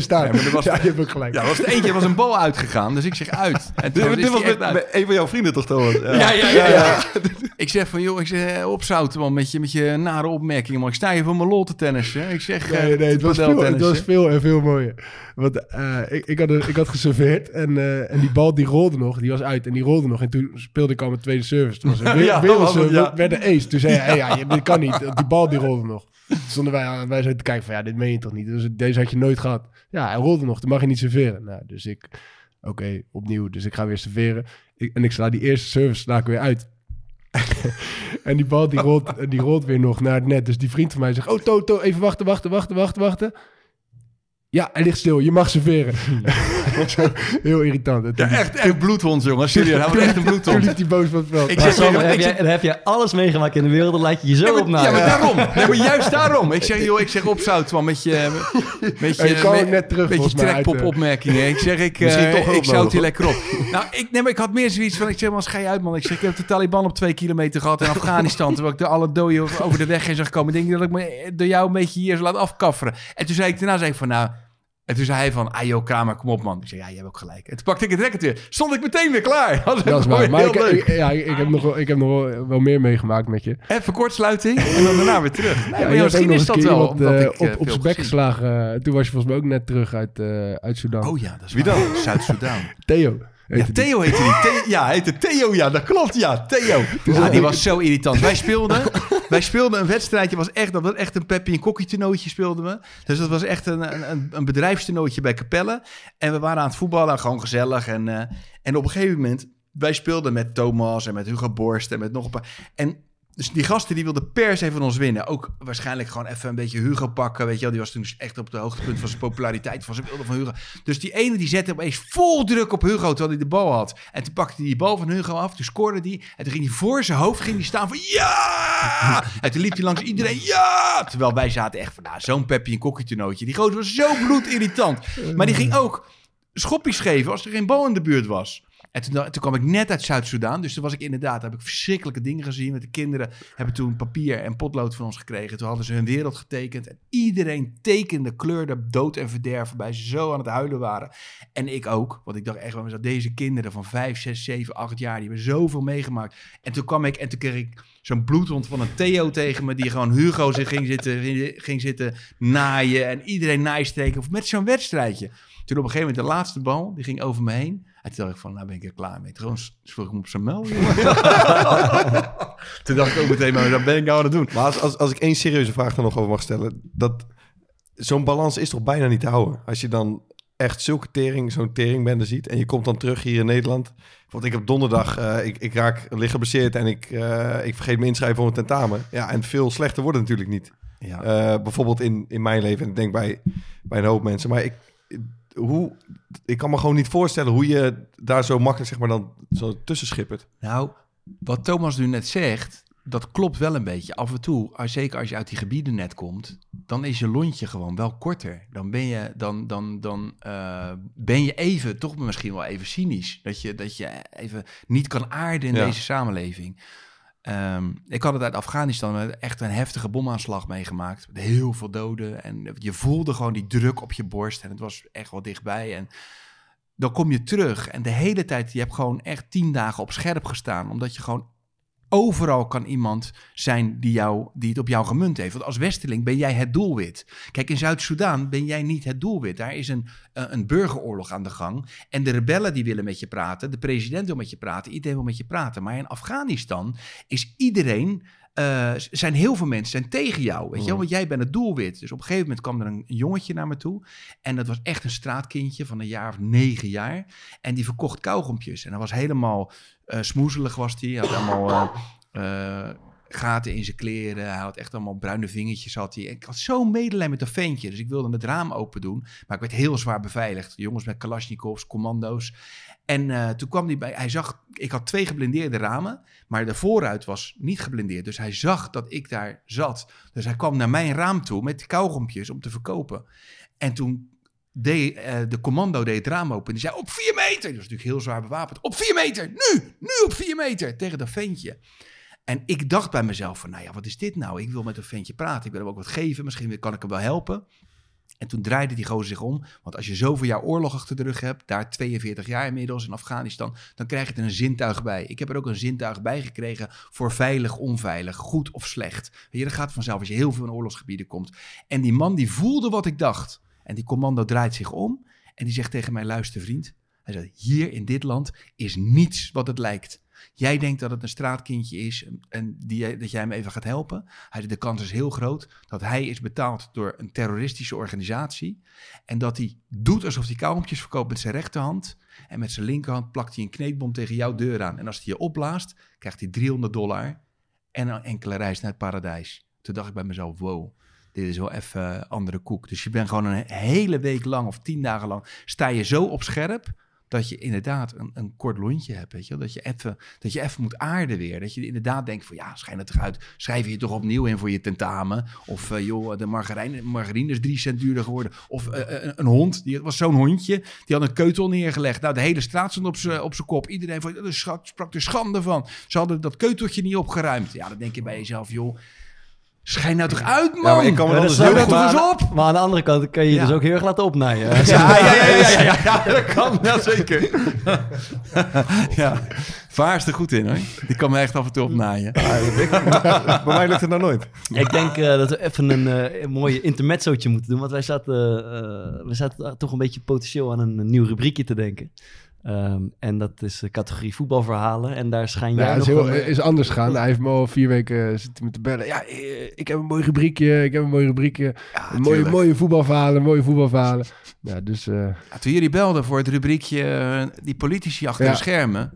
staan. Ja, maar er was- ja, je hebt ook gelijk. Ja, was het eentje was een bal uitgegaan, dus ik zeg uit. En toen Dit, dit was met, uit. met een van jouw vrienden toch, Thomas? Ja, ja, ja, ja. Ik zeg van, joh, ik zeg, opzouten man, met je, met je nare opmerkingen, man. Ik sta hier voor mijn lol te tennissen. Ik zeg, Nee, eh, nee, het was, veel, het was veel en veel mooier. Want eh, ik, ik, had, ik had geserveerd en, eh, en die bal die rolde nog, die was uit en die rolde nog. En toen speelde ik al mijn tweede service. Toen was een weer, Ja, wereldservice, ja. werd een ace. Toen zei hij, hey, ja, je- dit kan niet, die bal die rolde nog. Toen stonden wij, aan- wij zo te kijken van, ja, dit meen je toch niet? Dus deze had je nooit gehad. Ja, hij rolde nog, dan mag je niet serveren. Nou, dus ik, oké, opnieuw. Dus ik ga weer serveren. Ik, en ik sla die eerste service sla ik weer uit. en die bal die rolt, die rolt weer nog naar het net. Dus die vriend van mij zegt, oh Toto, even wachten, wachten, wachten, wachten, wachten. Ja, hij ligt stil, je mag serveren. Zo, heel irritant. Ja, toen- echt, echt bloedhond, jongen. Serieus, hij was echt een Toen bloedhond. liep hij boos van het veld. Ik zeg Sam, heb, ik jij, zeg- heb jij alles meegemaakt in de wereld, dan laat je je zo Ja, op ja, maar daarom. Nee, maar juist daarom. Ik zeg, joh, ik zeg opzout, man, met je... Met Ja, je met- net terug, Met je volgens mij, uit, trekpop eh. opmerkingen. Ik zeg, ik, eh, toch ik zout hier lekker op. Nou, ik, nee, maar ik had meer zoiets van, ik zeg, maar ga je uit, man. Ik zeg, ik heb de Taliban op twee kilometer gehad in Afghanistan. terwijl ik de alle doden over- over de weg heen zag komen. Ik denk dat ik me door jou een beetje hier zo laat afkafferen. En toen zei ik, daarna zei ik van, nou... En toen zei hij van, ah joh, Kramer, kom op man. Ik zei, ja, je hebt ook gelijk. En toen pakte ik het record weer. Stond ik meteen weer klaar. Dat, Dat is waar. Maar Heel ik, leuk. ik- ja, ik, ik heb nog, wel- ik heb nog wel, wel meer meegemaakt met je. Even kortsluiting en dan daarna weer terug. Nee, Ja, maar ja, misschien is dat wel. iemand, omdat eh, ik, eh, op, op veel zijn bek gezien. geslagen. Eh, Toen was je volgens mij ook net terug uit, eh uit Sudan. Oh ja, dat is Wie waar. dan? Zuid-Soedan. Theo. Ja, heette die. Theo heette die. The- ja, hij heette Theo. Ja, dat klopt. Ja, Theo. Ja, die was zo irritant. Wij speelden, wij speelden een wedstrijdje. Was echt, dat was echt een Peppy en Kokkie toernooitje speelden we. Dus dat was echt een, een, een bij Capelle. En we waren aan het voetballen. Gewoon gezellig. En, eh, en op een gegeven moment... Wij speelden met Thomas en met Hugo Borst en met nog een paar... En dus die gasten die wilden per se van ons winnen. Ook waarschijnlijk gewoon even een beetje Hugo pakken. Weet je wel, die was toen dus echt op het hoogtepunt van zijn populariteit. Van ze wilden van Hugo. Dus die ene die zette opeens vol druk op Hugo terwijl hij de bal had. En toen pakte hij die bal van Hugo af. Toen scoorde hij. En toen ging hij voor zijn hoofd ging hij staan van ja! En toen liep hij langs iedereen ja! Terwijl wij zaten echt van nou, zo'n Peppi en Kokkie toernooitje. Die gozer was zo bloedirritant. Maar die ging ook schoppies geven als er geen bal in de buurt was. En toen, toen kwam ik net uit Zuid-Soedan. Dus toen was ik inderdaad, heb ik verschrikkelijke dingen gezien. Met de kinderen hebben toen papier en potlood van ons gekregen. Toen hadden ze hun wereld getekend. En iedereen tekende, kleurde dood en verderf. Waarbij ze zo aan het huilen waren. En ik ook. Want ik dacht echt, bij mezelf, deze kinderen van 5, 6, 7, 8 jaar. Die hebben zoveel meegemaakt. En toen kwam ik en toen kreeg ik zo'n bloedhond van een Theo tegen me. Die gewoon Hugo zich ging zitten, ging zitten naaien. En iedereen naaisteken. Of met zo'n wedstrijdje. Toen op een gegeven moment de laatste bal, die ging over me heen. En toen dacht ik van, nou ben ik er klaar mee. Toen sloeg ik hem op zijn mel. toen dacht ik ook meteen, maar dat ben ik nou aan het doen. Maar als, als, als ik één serieuze vraag er nog over mag stellen. Dat, zo'n balans is toch bijna niet te houden? Als je dan echt zulke tering, zo'n teringbende ziet. En je komt dan terug hier in Nederland. Want ik heb donderdag, eh, ik, ik raak licht geblesseerd en ik, eh, ik vergeet me inschrijven voor een tentamen. Ja, en veel slechter wordt het natuurlijk niet. Ja. Eh, bijvoorbeeld in, in mijn leven en ik denk bij, bij een hoop mensen. Maar ik, hoe, ik kan me gewoon niet voorstellen hoe je daar zo makkelijk zeg maar dan zo tussen schippert. Nou, wat Thomas nu net zegt, dat klopt wel een beetje. Af en toe, als- zeker als je uit die gebieden net komt, dan is je lontje gewoon wel korter. Dan ben je, dan, dan, dan, eh, ben je even, toch misschien wel even cynisch. Dat je, dat je even niet kan aarden in Ja. deze samenleving. Ehm, ik had het uit Afghanistan echt een heftige bomaanslag meegemaakt. Met heel veel doden. En je voelde gewoon die druk op je borst. En het was echt wel dichtbij. En dan kom je terug en de hele tijd, je hebt gewoon echt tien dagen op scherp gestaan. Omdat je gewoon overal kan iemand zijn die, jou, die het op jou gemunt heeft. Want als Westerling ben jij het doelwit. Kijk, in Zuid-Soedan ben jij niet het doelwit. Daar is een, eh, een burgeroorlog aan de gang. En de rebellen die willen met je praten. De president wil met je praten. Iedereen wil met je praten. Maar in Afghanistan is iedereen... eh, zijn heel veel mensen zijn tegen jou, weet je wel? Want jij bent het doelwit. Dus op een gegeven moment kwam er een jongetje naar me toe. En dat was echt een straatkindje van een jaar of negen jaar. En die verkocht kauwgompjes. En dat was helemaal eh, smoezelig was die. Had allemaal eh, gaten in zijn kleren. Hij had echt allemaal bruine vingertjes. Had hij. En ik had zo'n medelijden met dat ventje. Dus ik wilde het raam open doen. Maar ik werd heel zwaar beveiligd. Jongens met kalasjnikovs, commando's. En eh, toen kwam hij bij... Hij zag... Ik had twee geblindeerde ramen. Maar de vooruit was niet geblindeerd. Dus hij zag dat ik daar zat. Dus hij kwam naar mijn raam toe met kauwgompjes om te verkopen. En toen deed eh, de commando deed het raam open. En die zei op vier meter. Dat was natuurlijk heel zwaar bewapend. Op vier meter. Nu. Nu op vier meter. Tegen dat ventje. En ik dacht bij mezelf van, nou ja, wat is dit nou? Ik wil met een ventje praten. Ik wil hem ook wat geven. Misschien kan ik hem wel helpen. En toen draaide die gozer zich om. Want als je zoveel jaar oorlog achter de rug hebt, daar 42 jaar inmiddels in Afghanistan, dan krijg je er een zintuig bij. Ik heb er ook een zintuig bij gekregen voor veilig, onveilig, goed of slecht. Je, dat gaat vanzelf als je heel veel in oorlogsgebieden komt. En die man die voelde wat ik dacht. En die commando draait zich om en die zegt tegen mij, luister vriend. Hij hier in dit land is niets wat het lijkt. Jij denkt dat het een straatkindje is en die, dat jij hem even gaat helpen. Hij de kans is heel groot dat hij is betaald door een terroristische organisatie. En dat hij doet alsof hij kauwgompjes verkoopt met zijn rechterhand. En met zijn linkerhand plakt hij een kneedbom tegen jouw deur aan. En als hij je opblaast, krijgt hij 300 dollar en een enkele reis naar het paradijs. Toen dacht ik bij mezelf, wow, dit is wel even andere koek. Dus je bent gewoon een hele week lang of tien dagen lang, sta je zo op scherp dat je inderdaad een, een kort lontje hebt, weet je? Dat je, even, dat je even moet aarden weer. Dat je inderdaad denkt van, ja, schijn het eruit. Schrijf je toch opnieuw in voor je tentamen. Of, eh, joh, de margarine, margarine is drie cent duurder geworden. Of eh, een, een hond, die was zo'n hondje, die had een keutel neergelegd. Nou, de hele straat stond op zijn op kop. Iedereen van, sprak er schande van. Ze hadden dat keuteltje niet opgeruimd. Ja, dan denk je bij jezelf, joh... Schijn nou toch uit, man! Ja, maar ik kan me dus heel goed... maar, eens op! maar aan de andere kant kan je je Ja. dus ook heel erg laten opnaaien. Ja, ja, ja, ja, ja, ja, ja, dat kan, ja, zeker. ja, Vaar is er goed in, hoor. Die kan me echt af en toe opnaaien. Bij mij lukt het nou nooit. Ik denk eh, dat we even een, een mooie intermezzootje moeten doen. Want wij zaten, eh, we zaten toch een beetje potentieel aan een, nieuw rubriekje te denken. Ehm, en dat is de categorie voetbalverhalen. En daar schijn jij Ja, is, nog heel, een, is anders gaan. Hij heeft me al vier weken eh, zitten te bellen. Ja, eh, ik heb een mooi rubriekje. Ik heb een mooi rubriekje. een mooie, mooie voetbalverhalen. Mooie voetbalverhalen. Ja, dus eh, Ja, toen jullie belden voor het rubriekje die politici achter Ja. de schermen.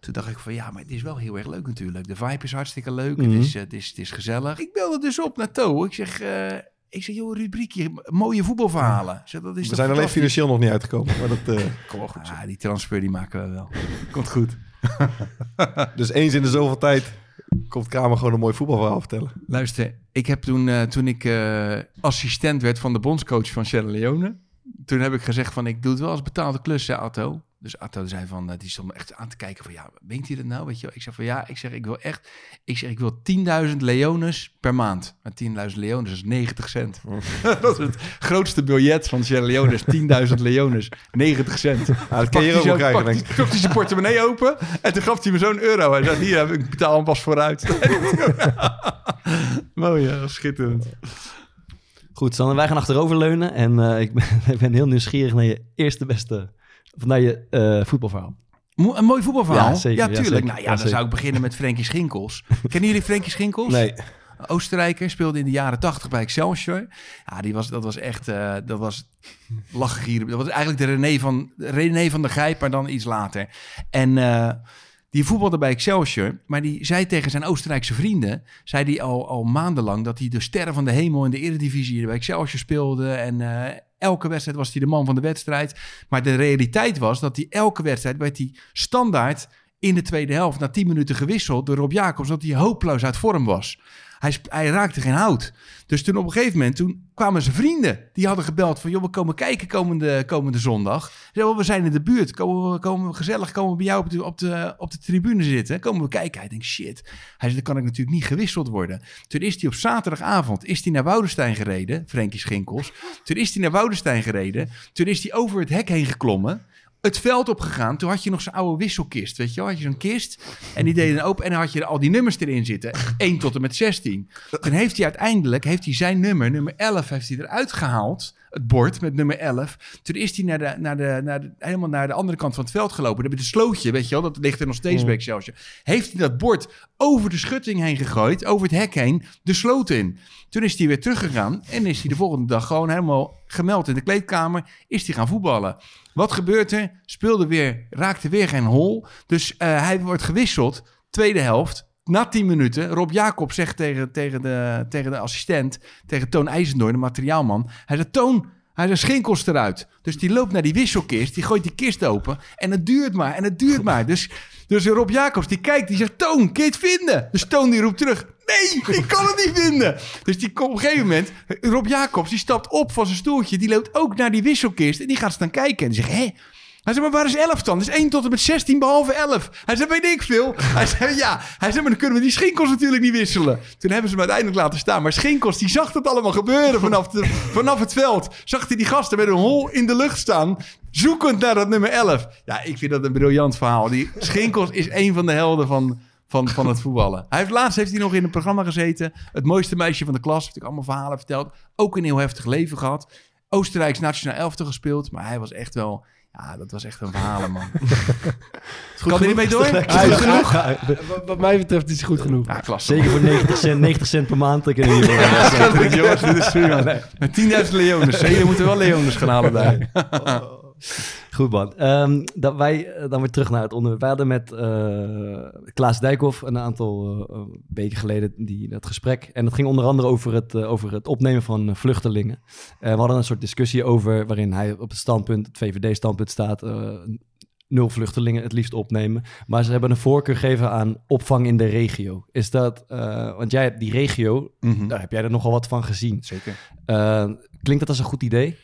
Toen dacht ik van ja, maar het is wel heel erg leuk natuurlijk. De vibe is hartstikke leuk. Mhm. het, is, het, is, het is gezellig. Ik belde dus op naar To. Ik zeg, eh, ik zeg joh, rubriekje, mooie voetbalverhalen. Zeg, dat is We zijn alleen financieel nog niet uitgekomen. Maar dat eh komt wel goed. Ja, die transfer die maken we wel. Komt goed. Dus eens in de zoveel tijd komt Kramer gewoon een mooi voetbalverhaal vertellen. Luister, ik heb toen, eh, toen ik eh, assistent werd van de bondscoach van Sierra Leone, toen heb ik gezegd van ik doe het wel als betaalde klus, zei Atto. Dus Atto zei van, eh, die stond me echt aan te kijken van ja, meent hij dat nou? Weet je wel? Ik zeg van ja, ik zeg ik wil echt, ik zeg ik wil 10.000 leones per maand. Maar 10.000 leones is 90 cent. dat is het grootste biljet van Sierra Leone, is 10.000 leones, 90 cent. Ja, dat kan je ook wel krijgen, denk ik. Hij zijn portemonnee open en toen gaf hij me zo'n euro. Hij zei, hier heb ik betaal hem pas vooruit. Mooi, ja, schitterend. Goed, Sanne, wij gaan achteroverleunen. En eh, ik, ben, ik ben heel nieuwsgierig naar je eerste beste... Naar je eh, voetbalverhaal. Mo- Een mooi voetbalverhaal. Ja, zeker, ja, tuurlijk. zeker. nou ja, dan zeker. zou ik beginnen met Frenkie Schinkels. Kennen jullie Frenkie Schinkels? Nee. Oostenrijker, speelde in de jaren tachtig bij Excelsior. Ja, die was, dat was echt, eh, dat was lachgieren. Dat was eigenlijk de René van, René van der Gijp, maar dan iets later. En eh, die voetbalde bij Excelsior, maar die zei tegen zijn Oostenrijkse vrienden, zei die al, al maandenlang dat hij de sterren van de hemel in de eredivisie bij Excelsior speelde en... Elke wedstrijd was hij de man van de wedstrijd. Maar de realiteit was dat hij elke wedstrijd werd hij standaard in de tweede helft na 10 minuten gewisseld door Rob Jacobs, dat hij hopeloos uit vorm was. Hij, hij raakte geen hout. Dus toen op een gegeven moment, toen kwamen zijn vrienden. Die hadden gebeld van, joh, we komen kijken komende, komende zondag. Ze zeiden, we zijn in de buurt. Komen we, komen gezellig, komen we bij jou op de, op, de, op de tribune zitten. Komen we kijken. Hij denkt, shit. Hij zei, dan kan ik natuurlijk niet gewisseld worden. Toen is hij op zaterdagavond is hij naar Woudenstein gereden. Frenkie Schinkels. Toen is hij naar Woudenstein gereden. Toen is hij over het hek heen geklommen het veld opgegaan. Toen had je nog zo'n oude wisselkist, weet je wel? Had je zo'n kist en die deed dan open en dan had je al die nummers erin zitten. 1 tot en met 16. Toen heeft hij uiteindelijk, heeft hij zijn nummer, nummer 11, heeft hij eruit gehaald. Het bord met nummer 11. Toen is hij naar de, naar de, naar de, helemaal naar de andere kant van het veld gelopen. Daar heb je de slootje, weet je wel? Dat ligt er nog steeds bij Excelsior. Heeft hij dat bord over de schutting heen gegooid, over het hek heen, de sloot in. Toen is hij weer teruggegaan en is hij de volgende dag gewoon helemaal gemeld in de kleedkamer. Is hij gaan voetballen. Wat gebeurt er? Speelde weer, raakte weer geen hol. Dus eh, hij wordt gewisseld. Tweede helft. Na tien minuten, Rob Jacob zegt tegen, tegen, de, tegen de assistent, tegen Toon IJzendoorn, de materiaalman. Hij zegt, Toon, hij zegt, schinkels eruit. Dus die loopt naar die wisselkist, die gooit die kist open. En het duurt maar, en het duurt maar. Dus, dus Rob Jacobs, die kijkt, die zegt, Toon, kun je het vinden? Dus Toon die roept terug, nee, ik kan het niet vinden. Dus die op een gegeven moment, Rob Jacobs, die stapt op van zijn stoeltje. Die loopt ook naar die wisselkist en die gaat staan kijken. En die zegt, hé, hij zei, maar waar is 11 dan? Dus 1 tot en met 16 behalve 11. Hij zei, weet ik veel. Hij zei, ja. Hij zei, maar dan kunnen we die schinkels natuurlijk niet wisselen. Toen hebben ze hem uiteindelijk laten staan. Maar schinkels, die zag dat allemaal gebeuren vanaf, de, vanaf het veld. Zag hij die gasten met een hol in de lucht staan. Zoekend naar dat nummer 11. Ja, ik vind dat een briljant verhaal. Die schinkels is een van de helden van, van, van het voetballen. Hij heeft, laatst heeft hij nog in een programma gezeten. Het mooiste meisje van de klas. Heeft ik allemaal verhalen verteld. Ook een heel heftig leven gehad. Oostenrijks nationaal elftal gespeeld. Maar hij was echt wel... Ja, dat was echt een verhalen, man. kan er niet mee door? Is het Hij goed is genoeg? Wat, wat mij betreft is hij goed genoeg. Ja, klasse. Zeker voor 90 cent, 90 cent per maand. We hier Ja, jongens, dit is prima. Met 10.000 leones. Jullie moeten wel leones gaan halen daar. Goed man. Ehm, dat wij eh, dan weer terug naar het onderwerp. Wij hadden met eh, Klaas Dijkhoff een aantal eh, weken geleden die, dat gesprek. En dat ging onder andere over het, over het opnemen van vluchtelingen. We hadden een soort discussie over waarin hij op het standpunt, het VVD-standpunt staat. nul vluchtelingen het liefst opnemen. Maar ze hebben een voorkeur gegeven aan opvang in de regio. Is dat, want jij hebt die regio, daar heb jij er nogal wat van gezien. Zeker. Klinkt dat als een goed idee?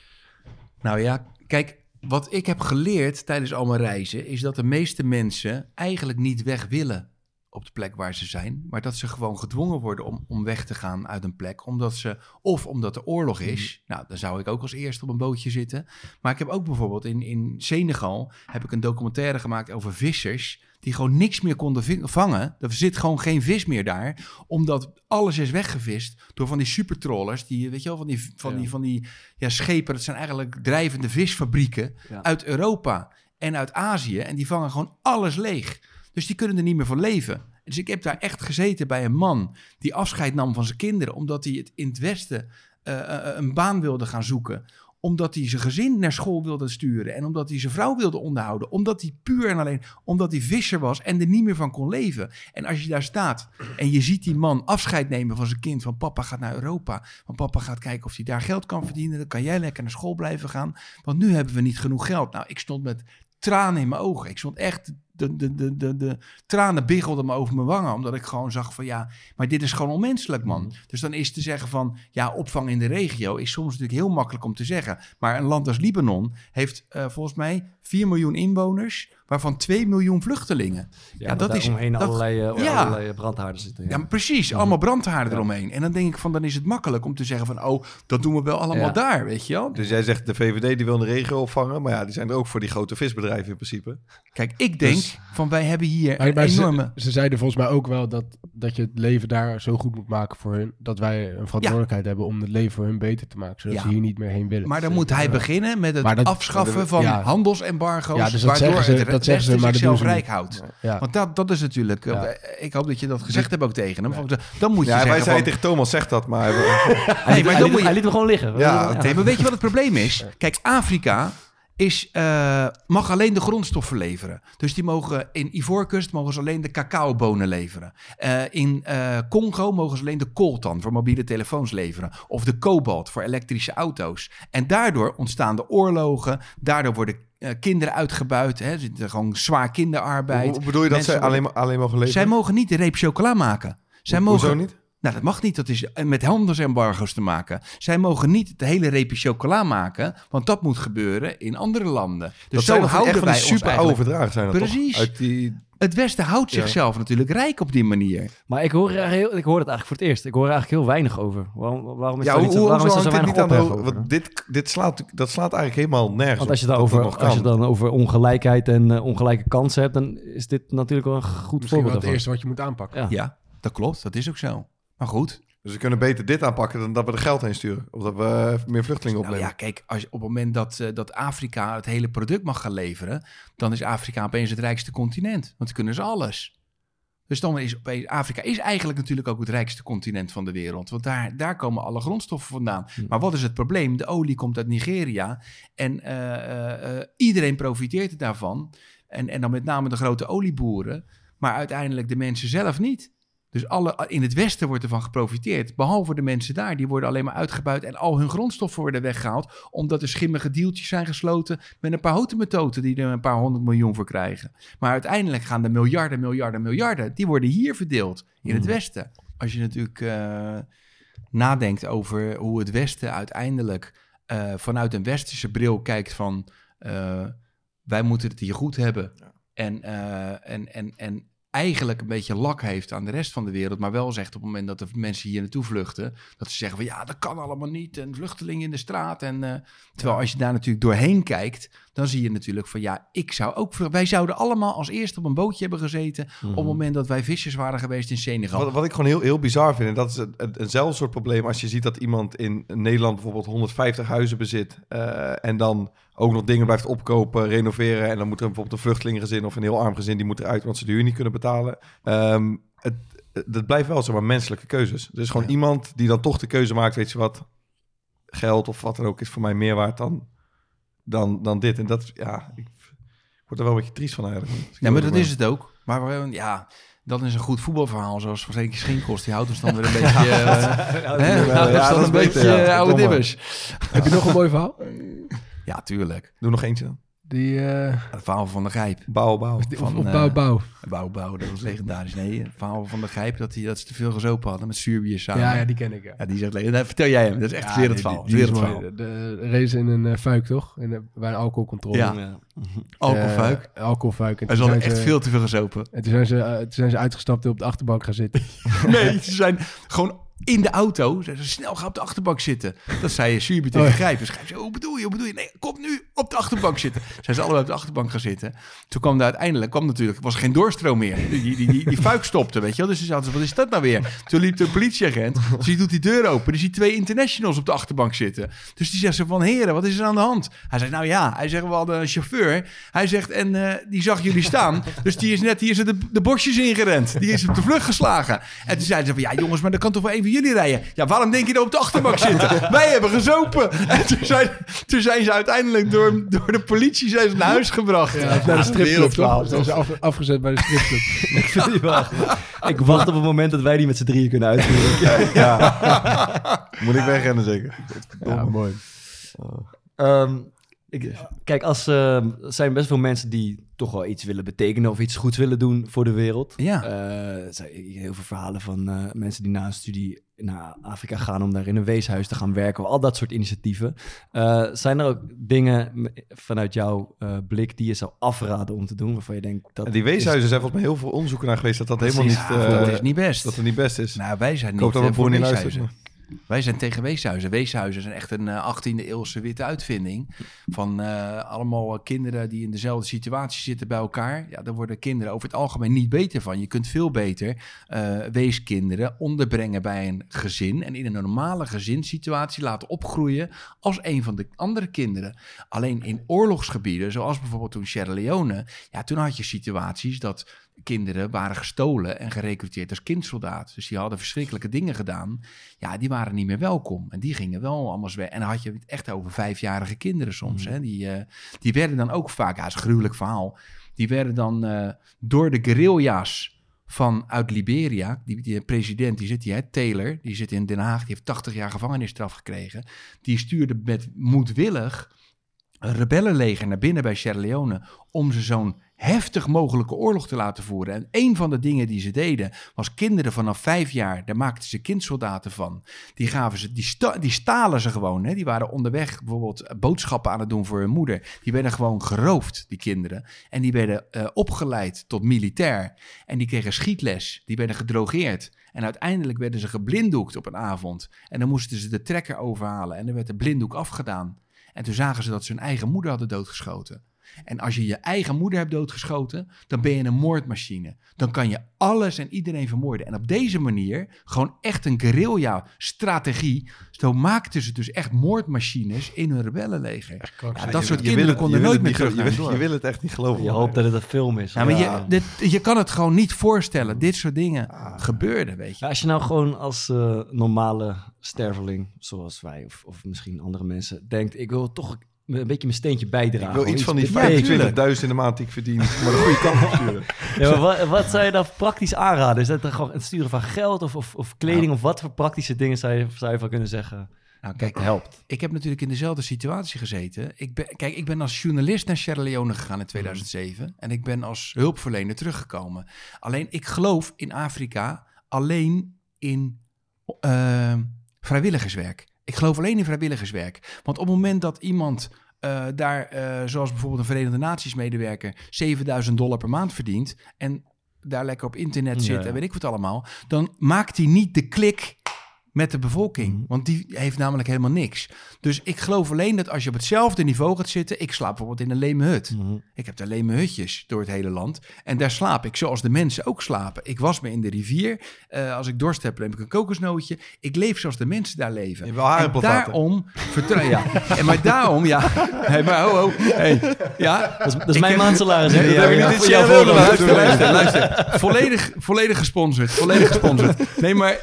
Nou ja, kijk, wat ik heb geleerd tijdens al mijn reizen... is dat de meeste mensen eigenlijk niet weg willen op de plek waar ze zijn... maar dat ze gewoon gedwongen worden om, om weg te gaan uit een plek... omdat ze, of omdat er oorlog is... nou, dan zou ik ook als eerste op een bootje zitten. Maar ik heb ook bijvoorbeeld in, in Senegal... heb ik een documentaire gemaakt over vissers... die gewoon niks meer konden vangen. Er zit gewoon geen vis meer daar... omdat alles is weggevist door van die supertrollers... die, weet je wel, van die, van die, van die ja, schepen... dat zijn eigenlijk drijvende visfabrieken Ja. uit Europa en uit Azië. En die vangen gewoon alles leeg. Dus die kunnen er niet meer van leven. Dus ik heb daar echt gezeten bij een man die afscheid nam van zijn kinderen, omdat hij het in het Westen eh, eh, een baan wilde gaan zoeken. Omdat hij zijn gezin naar school wilde sturen. En omdat hij zijn vrouw wilde onderhouden. Omdat hij puur en alleen omdat hij visser was en er niet meer van kon leven. En als je daar staat en je ziet die man afscheid nemen van zijn kind. Van papa gaat naar Europa. Van papa gaat kijken of hij daar geld kan verdienen. Dan kan jij lekker naar school blijven gaan. Want nu hebben we niet genoeg geld. Nou, ik stond met tranen in mijn ogen. Ik stond echt, de, de, de, de, de tranen biggelden me over mijn wangen. Omdat ik gewoon zag van ja, maar dit is gewoon onmenselijk man. Dus dan is te zeggen van ja, opvang in de regio is soms natuurlijk heel makkelijk om te zeggen. Maar een land als Libanon heeft eh, volgens mij 4 miljoen inwoners, waarvan 2 miljoen vluchtelingen. Ja, dat is... omheen dat- allerlei, eh, Ja. allerlei brandhaarden zitten. ja, precies. Allemaal brandhaarden eromheen. En dan denk ik van, dan is het makkelijk om te zeggen van... oh, dat doen we wel allemaal Ja. daar, weet je wel? Dus jij zegt de VVD die wil een regio opvangen. Maar ja, die zijn er ook voor die grote visbedrijven in principe. Kijk, ik denk Dus- van, wij hebben hier Maar, een maar enorme... ze, ze zeiden volgens mij ook wel dat, dat je het leven daar zo goed moet maken voor hun. Dat wij een verantwoordelijkheid hebben om het leven voor hun beter te maken. Zodat Ja. ze hier niet meer heen willen. Maar dan moet hij beginnen met het dat- afschaffen van ja. handelsembargo's... Ja, dus waardoor ze- het dat zeggen ze, maar dat rijk houdt. Ja. Want dat, dat is natuurlijk... Ja. eh, Ik hoop dat je dat gezegd hebt ook tegen hem. Van, Dan moet je Ja, wij zeiden van, tegen Thomas, zeg dat maar. Hij, Nee, liet, maar dan moet je- hij liet hem gewoon liggen. Ja, Nee, maar weet je wat het probleem is? Kijk, Afrika is, eh, mag alleen de grondstoffen leveren. Dus die mogen in Ivoorkust mogen ze alleen de cacaobonen leveren. Eh, in eh, Congo mogen ze alleen de coltan voor mobiele telefoons leveren. Of de kobalt voor elektrische auto's. En daardoor ontstaan de oorlogen. Daardoor worden eh, kinderen uitgebuit. Hè. Er zit gewoon zwaar kinderarbeid. Hoe bedoel je dat zij alleen, maar- alleen mogen leven? Zij mogen niet de reep chocola maken. Zij Ho- mogen, niet? Nou, dat mag niet. Dat is met handelsembargo's te maken. Zij mogen niet de hele reepje chocola maken, want dat moet gebeuren in andere landen. Dus dat zo houden echt wij ons super eigenlijk... verdragen zijn dat Precies. toch? Uit die... Het Westen houdt Ja. zichzelf natuurlijk rijk op die manier. Maar ik hoor, heel, ik hoor het eigenlijk voor het eerst. Ik hoor er eigenlijk heel weinig over. Waarom, waarom is Ja, er hoe, niet, hoe, waarom is er zo weinig aan over? Want dit, dit slaat, dat slaat eigenlijk helemaal nergens Want als je, op dan over, nog als je dan over ongelijkheid en eh, ongelijke kansen hebt, dan is dit natuurlijk wel een goed Misschien voorbeeld het eerste wat je moet aanpakken. Ja. Ja, dat klopt. Dat is ook zo. Maar goed. Dus we kunnen beter dit aanpakken dan dat we er geld heen sturen. Of dat we eh, meer vluchtelingen Nou opnemen. ja, kijk, als je, op het moment dat, eh, dat Afrika het hele product mag gaan leveren, dan is Afrika opeens het rijkste continent. Want dan kunnen ze alles. Dus dan is opeens, Afrika is eigenlijk natuurlijk ook het rijkste continent van de wereld. Want daar, daar komen alle grondstoffen vandaan. Maar wat is het probleem? De olie komt uit Nigeria. En eh, iedereen profiteert er daarvan. En, en dan met name de grote olieboeren. Maar uiteindelijk de mensen zelf niet. Dus alle, in het Westen wordt ervan geprofiteerd. Behalve de mensen daar. Die worden alleen maar uitgebuit. En al hun grondstoffen worden weggehaald. Omdat er schimmige deeltjes zijn gesloten. Met een paar houten die er een paar honderd miljoen voor krijgen. Maar uiteindelijk gaan de miljarden, miljarden, miljarden. Die worden hier verdeeld. In het Westen. Als je natuurlijk eh, nadenkt over hoe het Westen uiteindelijk. eh, vanuit een westerse bril kijkt van. eh, wij moeten het hier goed hebben. En, en, en, en eigenlijk een beetje lak heeft aan de rest van de wereld. Maar wel zegt op het moment dat de mensen hier naartoe vluchten. Dat ze zeggen van ja, dat kan allemaal niet. En vluchtelingen in de straat. En, eh, terwijl als je daar natuurlijk doorheen kijkt. Dan zie je natuurlijk van ja, ik zou ook... Wij zouden allemaal als eerste op een bootje hebben gezeten. Op het moment dat wij vissers waren geweest in Senegal. Wat, wat ik gewoon heel, heel bizar vind, en dat is een, een, eenzelfde soort probleem als je ziet dat iemand in Nederland bijvoorbeeld 150 huizen bezit eh, en dan ook nog dingen blijft opkopen, renoveren en dan moet er bijvoorbeeld een vluchtelingengezin of een heel arm gezin die moet eruit want ze de huur niet kunnen betalen. Ehm, het, het blijft wel zeg maar menselijke keuzes. Is gewoon iemand die dan toch de keuze maakt, weet je wat, geld of wat dan ook is voor mij meer waard dan, dan, dan dit. En dat, ja, ik, ik word er wel een beetje triest van eigenlijk. Ja, maar dat is het ook. Maar we- ja, dat is een goed voetbalverhaal. Zoals van zeker Schinkost. Die houdt ons dan weer een beetje... eh, hè? ja, Houdt ons dat is een beter, beetje ja. eh, oude Domme. dibbers. Heb je nog een mooi verhaal? Ja, tuurlijk. Doe nog eentje dan. Die, eh, Het verhaal van de Grijp. Bouw, bouw. of, Van, of eh, bouw, bouw. Bouw, bouw, dat was legendarisch. Nee, het verhaal van de Grijp dat, die, dat ze te veel gezopen hadden met zuurbier samen. Ja, ja, die ken ik. Ja. Ja, die zegt legendarisch. Vertel jij hem, dat is echt Ja, die- die is wereldverhaal. mooi. De, de race in een eh, fuik, toch? In bij een alcoholcontrole. Ja. Ja. Alcoholfuik. Alcoholfuik. En toen zal zijn echt ze- veel te veel gezopen. En toen zijn, ze, toen zijn ze uitgestapt en op de achterbank gaan zitten. Nee, ze zijn gewoon in de auto. Ze zijn snel gaan op de achterbank zitten. Dat zei Subi tegen Oh, ja. Grijp. Dus Grijp zei, hoe bedoel je, hoe bedoel je? Nee, kom nu op de achterbank zitten. Zijn ze allebei op de achterbank gaan zitten. Toen kwam daar uiteindelijk, kwam natuurlijk, was er geen doorstroom meer. Die, die, die, fuik stopte, weet je wel. Dus ze zaten, wat is dat nou weer? Toen liep de politieagent, dus die doet die deur open. Dus die twee internationals op de achterbank zitten. Dus die zegt ze van, heren, wat is er aan de hand? Hij zegt, nou ja, hij zegt, we hadden een chauffeur. Hij zegt, en eh, die zag jullie staan. Dus die is net hier zo de, de bosjes ingerend. Die is op de vlucht geslagen. En toen zeiden ze van, ja jongens, maar dan kan toch wel een van jullie rijden? Ja, waarom denk je dat op de achterbank zitten? Wij hebben gezopen. En toen zijn, toen zijn ze uiteindelijk door, door de politie zijn ze naar huis gebracht. Ja, naar de stripclub? Zijn ze af, afgezet bij de stripclub. Ik vind die wel Ik wacht op het moment dat wij die met z'n drieën kunnen uitvoeren. Moet ik wegrennen zeker. ja, mooi. Ehm, ik, kijk, als, ehm, er zijn best veel mensen die toch wel iets willen betekenen of iets goeds willen doen voor de wereld. Ja. Eh, er zijn heel veel verhalen van eh, mensen die na een studie naar Afrika gaan om daar in een weeshuis te gaan werken. Al dat soort initiatieven. Eh, zijn er ook dingen vanuit jouw eh, blik die je zou afraden om te doen? Waarvan je denkt dat. En die weeshuizen zijn volgens mij heel veel onderzoeken naar geweest dat dat helemaal niet, Ja, eh, dat is niet best. dat het niet best is. Nou, wij zijn ik niet hoop dat eh, we voor niet luisteren. Wij zijn tegen weeshuizen. Weeshuizen zijn echt een eh, 18e eeuwse witte uitvinding. Van eh, allemaal kinderen die in dezelfde situatie zitten bij elkaar. Ja, daar worden kinderen over het algemeen niet beter van. Je kunt veel beter eh, weeskinderen onderbrengen bij een gezin. En in een normale gezinssituatie laten opgroeien als een van de andere kinderen. Alleen in oorlogsgebieden, zoals bijvoorbeeld toen Sierra Leone. Ja, toen had je situaties dat kinderen waren gestolen en gerecruiteerd als kindsoldaat. Dus die hadden verschrikkelijke dingen gedaan. Ja, die waren niet meer welkom. En die gingen wel allemaal weg. En dan had je het echt over vijfjarige kinderen soms. Hè? Die, eh, die werden dan ook vaak, ja, dat is een gruwelijk verhaal. Die werden dan eh, door de guerrilla's van uit Liberia, die, die president, die zit hier, Taylor, die zit in Den Haag, die heeft 80 jaar gevangenisstraf gekregen. Die stuurde met moedwillig een rebellenleger naar binnen bij Sierra Leone om ze zo'n heftig mogelijke oorlog te laten voeren. En een van de dingen die ze deden was kinderen vanaf vijf jaar, daar maakten ze kindsoldaten van. Die gaven ze, die, sta, die stalen ze gewoon. Hè? Die waren onderweg bijvoorbeeld boodschappen aan het doen voor hun moeder. Die werden gewoon geroofd, die kinderen. En die werden eh, opgeleid tot militair. En die kregen schietles. Die werden gedrogeerd. En uiteindelijk werden ze geblinddoekt op een avond. En dan moesten ze de trekker overhalen. En dan werd de blinddoek afgedaan. En toen zagen ze dat ze hun eigen moeder hadden doodgeschoten. En als je je eigen moeder hebt doodgeschoten, dan ben je een moordmachine. Dan kan je alles en iedereen vermoorden. En op deze manier, gewoon echt een guerrilla-strategie, zo maakten ze dus echt moordmachines in hun rebellenleger. Ja, dat soort Je kinderen konden nooit meer terug naar je, je wil het echt niet geloven. Je hoopt dat het een film is. Ja, maar Ja. Je, dit, je kan het gewoon niet voorstellen. Dit soort dingen gebeurden, weet je. Ja, als je nou gewoon als eh, normale sterveling, zoals wij of, of misschien andere mensen, denkt: ik wil toch een beetje mijn steentje bijdragen. Ik wil iets van die betekenen. 25.000 in de maand die ik verdien, maar de goede kant op sturen. Ja, maar wat, wat zou je dan praktisch aanraden? Is dat dan gewoon het sturen van geld of, of, of kleding? Of wat voor praktische dingen zou je, zou je van kunnen zeggen? Nou, kijk, helpt. ik heb natuurlijk in dezelfde situatie gezeten. Ik ben, kijk, ik ben als journalist naar Sierra Leone gegaan in 2007. En ik ben als hulpverlener teruggekomen. Alleen, ik geloof in Afrika alleen in eh, vrijwilligerswerk. Ik geloof alleen in vrijwilligerswerk. Want op het moment dat iemand eh, daar, eh, zoals bijvoorbeeld een Verenigde Naties medewerker, 7000 dollar per maand verdient en daar lekker op internet zit Ja. en weet ik wat allemaal, dan maakt hij niet de klik met de bevolking. Mhm. Want die heeft namelijk helemaal niks. Dus ik geloof alleen dat als je op hetzelfde niveau gaat zitten... Ik slaap bijvoorbeeld in een leme hut. Mhm. Ik heb daar leme hutjes door het hele land. En daar slaap ik zoals de mensen ook slapen. Ik was me in de rivier. Eh, als ik dorst heb, neem ik een kokosnootje. Ik leef zoals de mensen daar leven. Je. En daarom... Vertrouw, ja. En maar daarom, ja... Hey, maar ho, ho. Hey, ja, Dat is, dat is mijn maandsalaris. ja, ja, ja. voor luister, luister, luister. Volledig, volledig gesponsord. Volledig gesponsord. Nee, maar...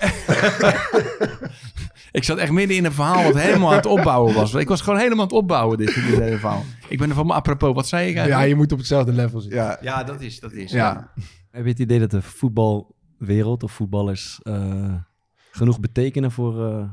ik zat echt midden in een verhaal wat helemaal aan het opbouwen was. Ik was gewoon helemaal aan het opbouwen, dit, dit hele verhaal. Ik ben er van apropos. Wat zei ik Ja, eigenlijk? je moet op hetzelfde level zitten. Ja, Ja, dat is, dat is. Ja. Heb je het idee dat de voetbalwereld of voetballers eh, genoeg betekenen voor, eh,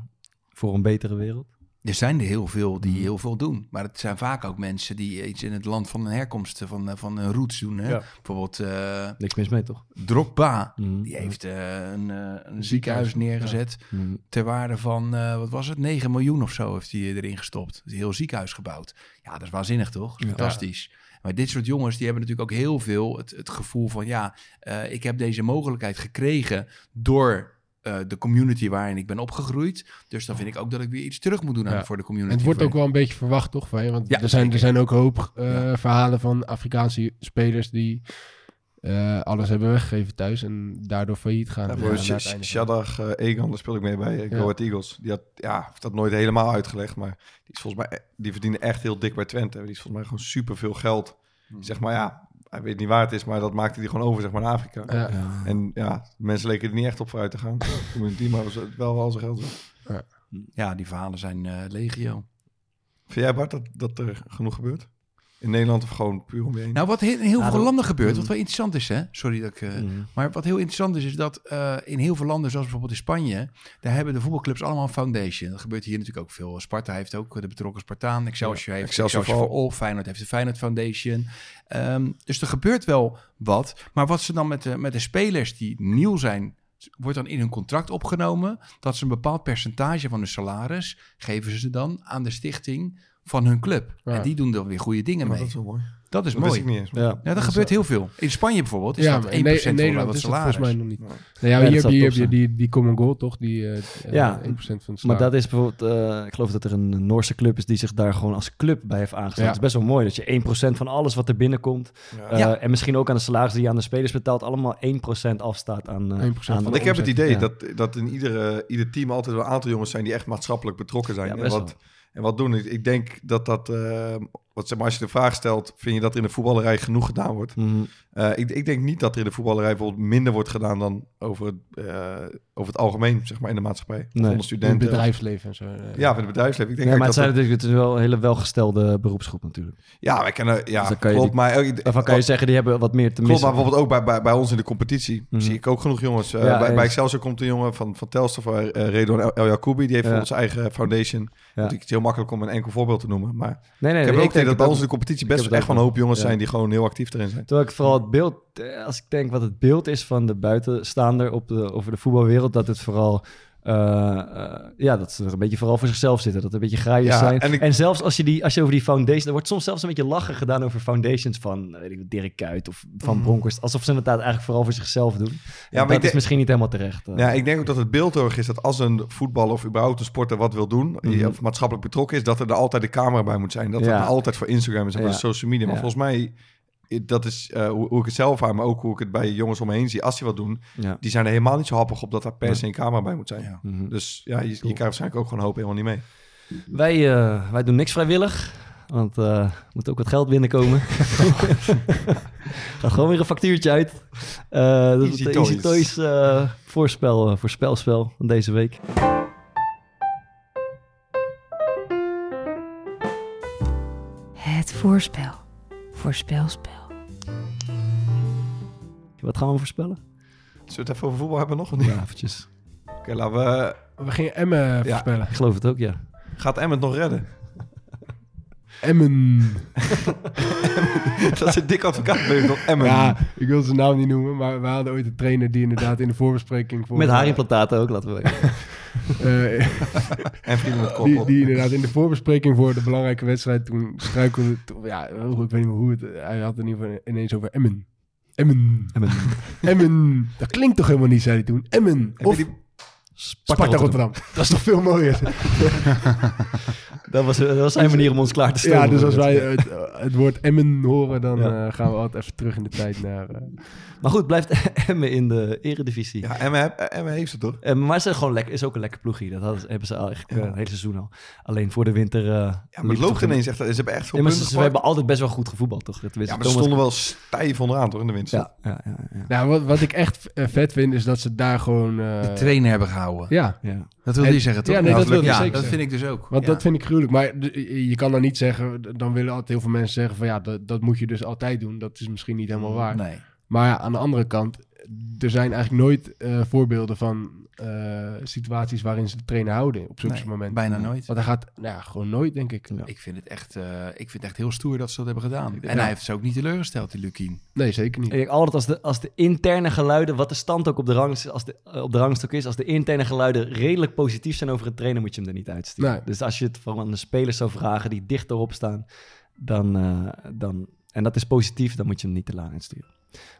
voor een betere wereld? Er zijn er heel veel die heel veel doen. Maar het zijn vaak ook mensen die iets in het land van hun herkomst, van, eh, van hun roots doen. Hè? Ja. Bijvoorbeeld eh Niks mis mee, toch? Drogba. Mhm. Die heeft eh, een, een ziekenhuis neergezet. Mhm. ter waarde van, wat was het, 9 miljoen of zo heeft hij erin gestopt. Een heel ziekenhuis gebouwd. Ja, dat is waanzinnig toch? Fantastisch. Maar dit soort jongens, die hebben natuurlijk ook heel veel het, het gevoel van, ja, ik heb deze mogelijkheid gekregen door eh, de community waarin ik ben opgegroeid. Dus dan vind ik ook dat ik weer iets terug moet doen aan, Ja. voor de community. En het wordt ook wel een beetje verwacht, toch? Van je? Want Ja, er, zijn, er zijn ook een hoop eh, Ja. verhalen van Afrikaanse spelers die eh, alles hebben weggegeven thuis en daardoor failliet gaan. Ja, Ja, Sh- eh, Egan, daar speel ik mee bij uh, Ja. Go Ahead Eagles. Die had, ja, heeft dat nooit helemaal uitgelegd, maar die is volgens mij, die verdiende echt heel dik bij Twente. Die is volgens mij gewoon super veel geld. Zeg maar ja, hij weet niet waar het is, maar dat maakte hij gewoon over zeg maar naar Afrika. Ja. En ja, mensen leken er niet echt op vooruit te gaan. Community, maar was het wel al zijn geld. weg. Ja, die verhalen zijn eh, legio. Vind jij Bart dat, dat er genoeg gebeurt? In Nederland of gewoon puur om je heen? Nou, wat heel- in heel Nou, veel landen gebeurt, wat Mm. wel interessant is, hè? Sorry dat ik... eh, Mhm. Maar wat heel interessant is, is dat eh, in heel veel landen, zoals bijvoorbeeld in Spanje, daar hebben de voetbalclubs allemaal een foundation. Dat gebeurt hier natuurlijk ook veel. Sparta heeft ook de betrokken Spartaan, Excelsior heeft Excelsior Excelsior, voor All, Feyenoord heeft de Feyenoord Foundation. Ehm, dus er gebeurt wel wat. Maar wat ze dan met de, met de spelers die nieuw zijn, wordt dan in hun contract opgenomen dat ze een bepaald percentage van hun salaris geven ze dan aan de stichting van hun club. Ja. En die doen dan weer goede dingen Maar mee. dat is wel mooi. Dat is Dat wist mooi. ik niet eens. Ja. Ja, dat gebeurt heel veel. In Spanje bijvoorbeeld is ja, dat 1% maar in, Nederland wat is salaris. volgens mij nog niet. Ja. Nou ja, hier heb je, hier heb je die, die common goal, toch? Die eh, eh, Ja, 1% van het Maar dat is bijvoorbeeld, eh, ik geloof dat er een Noorse club is die zich daar gewoon als club bij heeft aangesloten. Ja. Het is best wel mooi dat je 1% van alles wat er binnenkomt, Ja. eh, Ja. en misschien ook aan de salaris die je aan de spelers betaalt, allemaal 1% afstaat aan, eh 1% aan van Want ik heb het idee Ja. dat, dat in iedere, ieder team altijd wel een aantal jongens zijn die echt maatschappelijk betrokken zijn. Ja, en, best wat, en wat doen. Ik, ik denk dat dat, eh, wat, zeg maar, als je de vraag stelt, vind je dat er in de voetballerij genoeg gedaan wordt? Mhm. Eh, ik, ik denk niet dat er in de voetballerij bijvoorbeeld minder wordt gedaan dan over het, eh, over het algemeen, zeg maar, in de maatschappij. Nee. Onder in het studenten. bedrijfsleven en zo. eh. Ja, van het bedrijfsleven. Ik denk Ja, maar ook het, dat zijn natuurlijk, het is wel een hele welgestelde beroepsgroep natuurlijk. Ja, wij kennen, ja, Dus klopt. die- maar, ook- Daarvan kan je zeggen, die hebben wat meer te Klopt, missen. maar bijvoorbeeld ook bij, bij, bij ons in de competitie Mhm. zie ik ook genoeg jongens. Ja, bij, bij. Excelsior komt een jongen van, van Telstar, van Redon El, El. Die heeft Ja. voor onze eigen foundation. Ja. Het is heel makkelijk om een enkel voorbeeld te noemen. Maar Nee, nee, ik heb ook denk idee dat bij ons de competitie best echt wel een hoop jongens Ja. zijn die gewoon heel actief erin zijn. Terwijl ik vooral het beeld, eh, als ik denk wat het beeld is van de buitenstaander op de, over de voetbalwereld, dat het vooral, eh, eh, ja, dat ze er een beetje vooral voor zichzelf zitten. Dat er een beetje graaiers Ja, zijn. en zelfs als je, die, als je over die foundation, er wordt soms zelfs een beetje lachen gedaan over foundations van, eh, weet ik, Dirk Kuyt of van Bronkhorst. Alsof ze inderdaad eigenlijk vooral voor zichzelf doen. Ja, maar dat is denk- misschien niet helemaal terecht. Ja, ik denk ook dat het beeld is dat als een voetballer of überhaupt een sporter wat wil doen, die Mhm. of maatschappelijk betrokken is, dat er, er altijd de camera bij moet zijn. Dat Ja. er altijd voor Instagram is en voor social media. Maar volgens mij, dat is eh, hoe, hoe ik het zelf aan, maar ook hoe ik het bij jongens om me heen zie. Als die wat doen, ja. die zijn er helemaal niet zo happig op dat daar per se een camera bij moet zijn. Ja. Mhm. Dus ja, je, je krijgt waarschijnlijk ook gewoon een hoop helemaal niet mee. Wij, eh, wij doen niks vrijwillig. Want eh, er moet ook wat geld binnenkomen. Gaat gewoon weer een factuurtje uit. Eh dat is het Easy Toys. Eh, voorspel, voorspelspel van deze week. Voorspel. Voorspelspel. Wat gaan we voorspellen? Zullen we het even over voetbal hebben nog? of niet? Ja, eventjes. Oké, laten we... We gingen Emmen voorspellen. Ik geloof het ook, ja. Gaat Emmet nog redden? Emmen. dat is een dik advocaat Emmen. Ja, ik wil zijn naam niet noemen, maar we hadden ooit een trainer die inderdaad in de voorbespreking... Voor, Met haarimplantaten ook, laten we weten. eh, En vrienden met kop die, die inderdaad in de voorbespreking voor de belangrijke wedstrijd toen struikelde... ja, ik weet niet meer hoe het... Hij had het in ieder geval ineens over Emmen. Emmen. Emmen. Emmen. Dat klinkt toch helemaal niet, zei hij toen. Emmen. Heb Of je die- Sparta, Rotterdam. Dat is toch veel mooier. Dat was, dat was zijn manier om ons klaar te stellen. ja, dus als wij wedstrijd. het, het woord Emmen horen, dan Ja. eh, gaan we altijd even terug in de tijd naar... eh, Maar goed, blijft Emmen in de eredivisie. Ja, Emmen, Emmen heeft het toch? Eh, maar het is, gewoon lekker, is ook een lekker ploegie. Dat hadden, hebben ze al eigenlijk eh, het hele seizoen al. Alleen voor de winter... eh, Ja, maar het loopt ineens echt... Ze hebben echt veel Ja, ze, ze hebben altijd best wel goed gevoetbald, toch? Tenminste, Ja, maar ze stonden wel stijf onderaan, toch, in de winst? Ja, ja, ja, ja. Nou, wat, wat ik echt eh, vet vind, is dat ze daar gewoon... eh, De trainer hebben Ja, ja. Dat wil je zeggen, toch? ja, nee, dat wil ja, zeker dat vind ik dus ook. want Ja. dat vind ik gruwelijk. Maar je kan dan niet zeggen... Dan willen altijd heel veel mensen zeggen van... Ja, dat, dat moet je dus altijd doen. Dat is misschien niet helemaal waar. Nee. Maar ja, aan de andere kant... Er zijn eigenlijk nooit eh, voorbeelden van eh, situaties waarin ze de trainer houden op zulke Nee, momenten. bijna nooit. Want hij gaat, nou ja, gewoon nooit, denk ik. Ik vind, het echt, eh, ik vind het echt heel stoer dat ze dat hebben gedaan. En Ja. hij heeft ze ook niet teleurgesteld, die Lukien. Nee, zeker niet. Ik denk altijd als de, als de interne geluiden, wat de stand ook op de, rangs, als de, eh, op de rangstok is, als de interne geluiden redelijk positief zijn over een trainer, moet je hem er niet uitsturen. Nee. Dus als je het van de spelers zou vragen die dicht erop staan, dan, eh, dan, en dat is positief, dan moet je hem niet te laag uitsturen.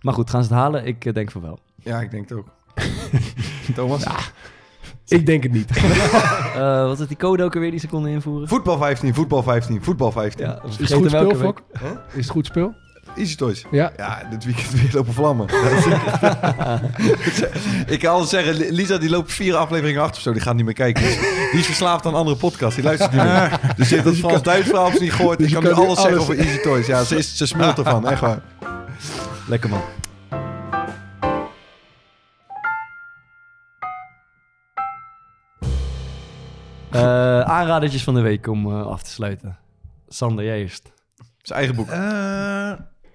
Maar goed, gaan ze het halen? Ik denk van wel. Ja, ik denk het ook. Thomas? Ik denk het niet. Eh, wat is die code ook alweer die ze konden invoeren? Voetbal 15, voetbal 15, voetbal 15. Ja, Is het goed speel? Is het goed speel? Easy Toys. Ja. Ja, dit weekend weer lopen vlammen. ik kan alles zeggen, Lisa die loopt vier afleveringen achter of zo. Die gaat niet meer kijken. Die is, die is verslaafd aan andere podcasts. Die luistert niet meer. Dus je hebt dat heeft ze niet gehoord. dus ik kan nu kan nu alles zeggen alles- over Easy Toys. Ja, ze, is, ze smult ervan. Echt waar. Lekker man. Aanradertjes van de week om eh, af te sluiten. Sander, jij eerst. Zijn eigen boek. Eh,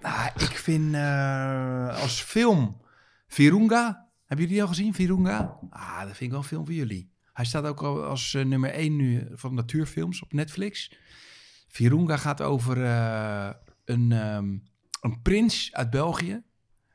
nou, ik vind eh, als film Virunga. Hebben jullie die al gezien, Virunga? Ah, dat vind ik wel een film voor jullie. Hij staat ook al als eh, nummer 1 nu van natuurfilms op Netflix. Virunga gaat over eh, een, ehm, een prins uit België,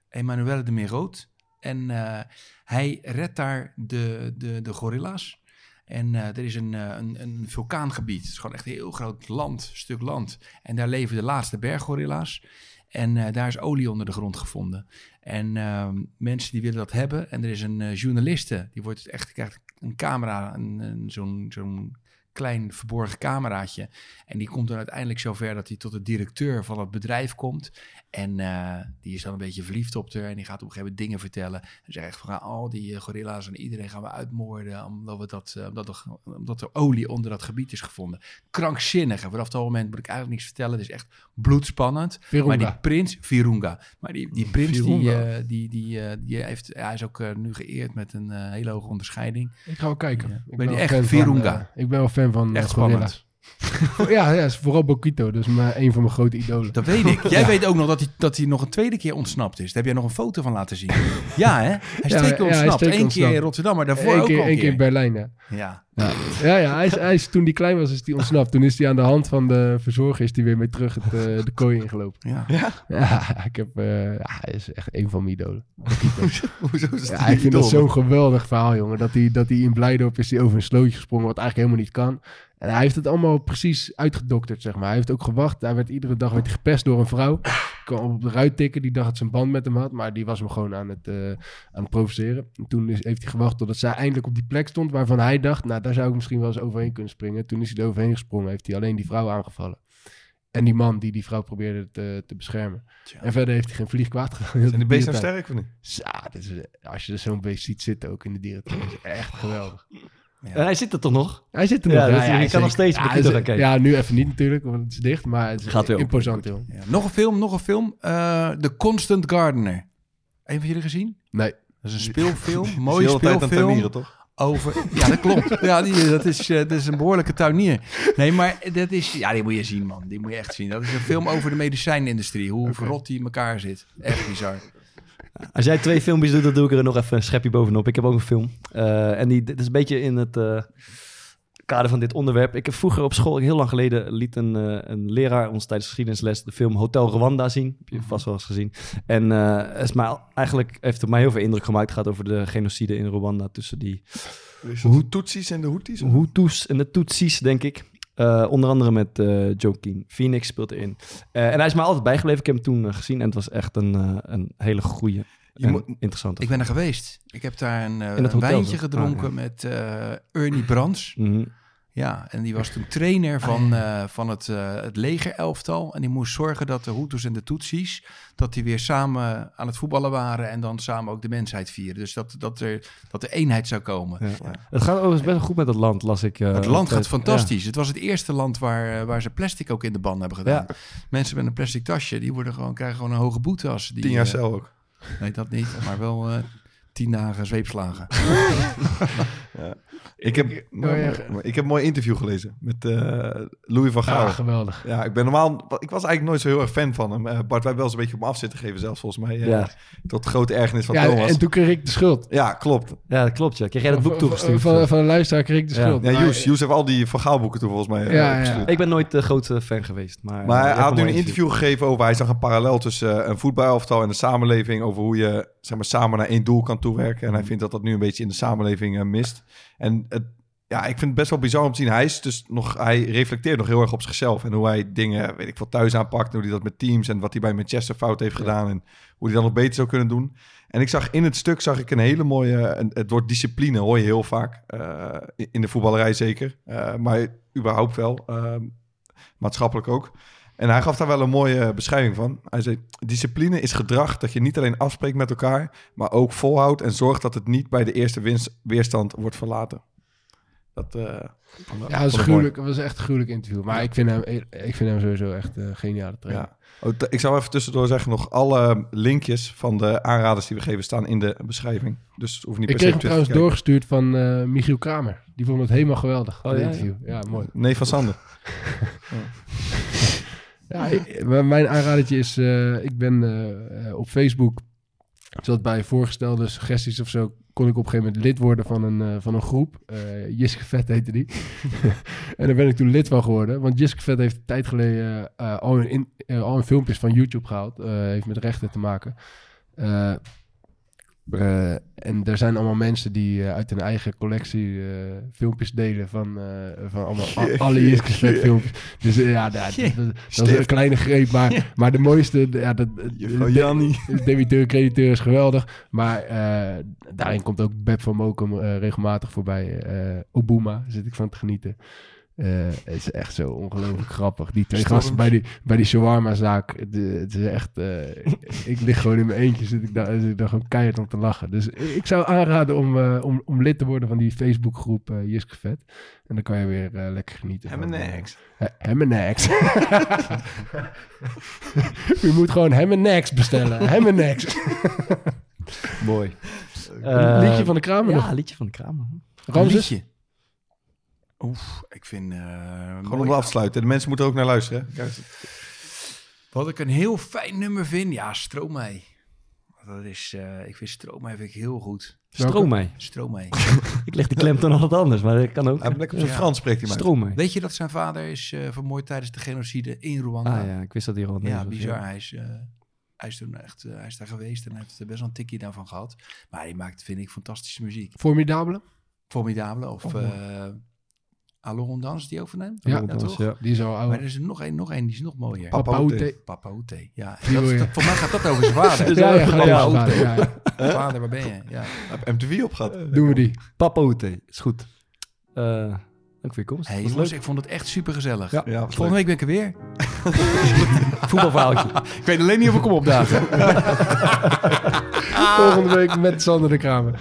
Emmanuel de Meroot. En eh, hij redt daar de, de, de gorilla's. En eh, er is een, eh, een, een vulkaangebied. Het is gewoon echt een heel groot land, stuk land. En daar leven de laatste berggorilla's. En eh, daar is olie onder de grond gevonden. En ehm, mensen die willen dat hebben. En er is een journaliste, die wordt echt, krijgt een camera, een, een, zo'n, zo'n klein verborgen cameraatje. En die komt dan uiteindelijk zover dat hij tot de directeur van het bedrijf komt. En eh, die is dan een beetje verliefd op haar. En die gaat op een gegeven moment dingen vertellen. En zegt van al die eh, gorilla's en iedereen gaan we uitmoorden. Omdat, we dat, eh, omdat, er, omdat er olie onder dat gebied is gevonden. Krankzinnig. En vanaf dat moment moet ik eigenlijk niks vertellen. Het is echt bloedspannend. Virunga. Maar die prins, Virunga. Maar die, die prins, die, die, die, die heeft, hij is ook nu geëerd met een hele hoge onderscheiding. Ik ga wel kijken. Ja. Ik Ben echt fan Virunga? ik ben wel fan van Echt gorilla's. spannend. Ja, ja, is vooral Bokito. Dus maar een van mijn grote idolen. Dat weet ik. Jij weet ook nog dat hij, dat hij nog een tweede keer ontsnapt is. Daar heb jij nog een foto van laten zien. Ja, hè? Hij is Ja, twee keer ontsnapt. twee keer Eén keer in. Rotterdam, maar daarvoor Eén ook keer, al een één keer keer. in Berlijn, ja. Ja. Ja, ja hij is, hij is, toen hij klein was, is hij ontsnapt. Toen is hij aan de hand van de verzorger is hij weer mee terug het, eh, de kooi ingelopen. Ja. Ja, ik heb, eh, ja, hij is echt een van mijn idolen. Hoezo is Ja, ik vind dat zo'n geweldig verhaal, jongen. Dat hij, dat hij in Blijdorp is hij over een slootje gesprongen, wat eigenlijk helemaal niet kan. En hij heeft het allemaal precies uitgedokterd, zeg maar. Hij heeft ook gewacht. Hij werd iedere dag werd hij gepest door een vrouw. Die kwam op de ruit tikken. Die dacht dat ze een band met hem had. Maar die was hem gewoon aan het, eh, aan het provoceren. En toen is, heeft hij gewacht totdat zij eindelijk op die plek stond... waarvan hij dacht, nou, daar zou ik misschien wel eens overheen kunnen springen. Toen is hij er overheen gesprongen. Heeft hij alleen die vrouw aangevallen. En die man die die vrouw probeerde te, te beschermen. Tja. En verder heeft hij geen vlieg kwaad gedaan. Zijn de beesten sterk of niet? Ja, is, als je er zo'n beest ziet zitten ook in de dierentuin, is echt geweldig. En hij zit er toch nog? Hij zit er Ja, nog. dus je kan zeker. nog steeds ja, is- kijken. Ja, nu even niet natuurlijk, want het is dicht, maar het is Gaat weer imposant, joh. Ja. Nog een film, nog een film. Eh The Constant Gardener. Een van jullie gezien? Nee. Dat is een speelfilm, mooie speelfilm. tuinieren, toch? over... Ja, dat klopt. Ja, die, dat, is, eh, dat is een behoorlijke tuinier. Nee, maar dat is... Ja, die moet je zien, man. Die moet je echt zien. Dat is een film over de medicijnindustrie. Hoe verrot die in elkaar zit. Echt bizar. Als jij twee filmpjes doet, dan doe ik er nog even een schepje bovenop. Ik heb ook een film. Eh, en die, dit is een beetje in het eh, kader van dit onderwerp. Ik heb vroeger op school, heel lang geleden, liet een, eh, een leraar ons tijdens geschiedenisles de film Hotel Rwanda zien. Heb je vast wel eens gezien. En het is mij, eigenlijk heeft het mij heel veel indruk gemaakt. Het gaat over de genocide in Rwanda tussen die Hoe Tutsis en de Houthis? Hutus en de Tutsis, denk ik. Eh, onder andere met eh Joaquin Phoenix speelt erin. Eh, en hij is mij altijd bijgebleven. Ik heb hem toen gezien en het was echt een, een hele goede interessante Ik ben er geweest. Ik heb daar een, wijntje gedronken Ah, ja. met Ernie Brands. Mhm. Ja, en die was toen trainer van, Ah, eh, van het, eh het legerelftal. En die moest zorgen dat de Hutus en de Tutsis... dat die weer samen aan het voetballen waren... en dan samen ook de mensheid vieren. Dus dat, dat, er, dat er eenheid zou komen. Ja. Het gaat overigens best wel goed met het land, las ik. eh, het land gaat fantastisch. Het was het eerste land waar, waar ze plastic ook in de ban hebben gedaan. Mensen met een plastic tasje, die worden gewoon, krijgen gewoon een hoge boete als die... Tien jaar cel ook. Nee, dat niet. Maar wel eh, tien dagen zweepslagen. Ik heb, ja. ik heb een mooi interview gelezen met eh, Louis van Gaal. Ah, geweldig. Ja, ik ben normaal... Ik was eigenlijk nooit zo heel erg fan van hem. Eh, Bart, wij wel eens een beetje op me af zitten geven zelfs, volgens mij. eh, Ja. Tot grote ergernis van Ja, Thomas. en toen kreeg ik de schuld. Ja, klopt. Ja, dat klopt. Ja. Kreeg jij dat boek toegestuurd? Van, van een luisteraar kreeg ik de Ja. schuld. Ja, Joes, Joes heeft al die Van Gaal boeken toen volgens mij Ja, ja. opgestuurd. Ik ben nooit de grote fan geweest. Maar, Maar hij had nu een interview gegeven over... Hij zag een parallel tussen een voetbalelftal en de samenleving... over hoe je zeg maar, samen naar één doel kan toewerken. En hij vindt dat dat nu een beetje in de samenleving mist. En het, ja, ik vind het best wel bizar om te zien. Hij, is dus nog, hij reflecteert nog heel erg op zichzelf. En hoe hij dingen, weet ik veel, thuis aanpakt. En hoe hij dat met teams en wat hij bij Manchester fout heeft gedaan. En hoe hij dat nog beter zou kunnen doen. En ik zag in het stuk zag ik een hele mooie... Een, het woord discipline hoor je heel vaak. eh, in de voetballerij zeker. Eh, maar überhaupt wel. eh, maatschappelijk ook. En hij gaf daar wel een mooie beschrijving van. Hij zei: Discipline is gedrag dat je niet alleen afspreekt met elkaar, maar ook volhoudt en zorgt dat het niet bij de eerste winst, weerstand wordt verlaten. Dat, eh, ik- Ja, dat ik mooi. gruwelijk. Dat was echt een gruwelijk interview. Maar ik vind hem, ik vind hem sowieso echt een geniale trainer. Ja. Oh, ik zou even tussendoor zeggen: nog alle linkjes van de aanraders die we geven staan in de beschrijving. Dus hoef niet Ik per se kreeg hem terug trouwens doorgestuurd van eh, Michiel Kramer. Die vond het helemaal geweldig, Oh, ja. interview. Ja, mooi. Nee, van Sander. Ja, mijn aanradertje is, eh, ik ben eh, eh, op Facebook, zodat bij voorgestelde suggesties of zo, kon ik op een gegeven moment lid worden van een, van een groep. Jiske Vet heette die. en daar ben ik toen lid van geworden. Want Jiske Vet heeft een tijd geleden al, een al een filmpjes van YouTube gehaald. eh, heeft met rechten te maken. Eh, en er zijn allemaal mensen die eh, uit hun eigen collectie eh, filmpjes delen van, eh, van allemaal, a- alle filmpjes. Dus ja, dat, dat, dat- dat is een kleine greep. Maar, maar de mooiste, ja, dat, Juffrouw de- Jannie. de debiteur, crediteur is geweldig. Maar eh, daarin komt ook Beb van Mokum eh, regelmatig voorbij. eh Obuma zit ik van te genieten. Eh, het is echt zo ongelooflijk grappig. Die twee gasten bij die, bij die shawarma-zaak. Het, het is echt... eh, ik lig gewoon in mijn eentje. Zit ik, daar, zit ik daar gewoon keihard om te lachen. Dus ik zou aanraden om, eh, om, om lid te worden van die Facebookgroep eh Jiske Vet. En dan kan je weer eh, lekker genieten. Hem van, en eh. He- Hem en Nex. Je moet gewoon hem en Nex bestellen. Hem en Nex. Mooi. Een liedje van de Kramer Ja, nog. liedje van de Kramer. Ramses? Liedje. Oef, ik vind... eh, Gewoon om af te sluiten. De mensen moeten er ook naar luisteren. Hè? Wat ik een heel fijn nummer vind, ja, Stromae. Dat is, eh, ik vind Stromae vind ik heel goed. Stroom mij. Stromae. Ik leg die klemtoon altijd anders, maar dat kan ook. Hij lekker op zijn Ja. Frans spreekt hij maar. Stroom mij. Weet je dat zijn vader is eh, vermoord tijdens de genocide in Rwanda? Ah ja, ik wist dat hier al. Ja, bizar. Hij is, eh, hij is toen echt, hij is daar geweest en hij heeft er best wel een tikkie daarvan gehad. Maar hij maakt, vind ik, fantastische muziek. Formidabele. Formidabele of Oh, Alon Dans, die overneemt. Ja, dat was, toch? ja. Die is al Maar oud. er is er nog één, nog één, die is nog mooier. Papa Papa Oete. Papa ja. Dat, voor mij gaat dat over zijn vader. Ja, ja, Papa ja, ja, ja. Vader, waar ben je? Ja. Heeft MTV opgehad. Doen we die. Papa is goed. Eh, dank voor je komst. Hey, Was jongens, leuk. ik vond het echt super gezellig. Ja. Ja, Volgende week ben ik er weer. Voetbalverhaaltje. Ik weet alleen niet of ik kom opdagen. Volgende week met Sander de Kramer.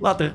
Later.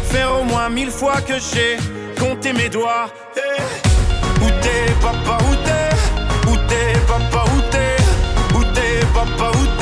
faire au moins mille fois que j'ai compté mes doigts. Eh, Où t'es papa, où t'es? Où t'es papa, où t'es? Où t'es papa, où t'es?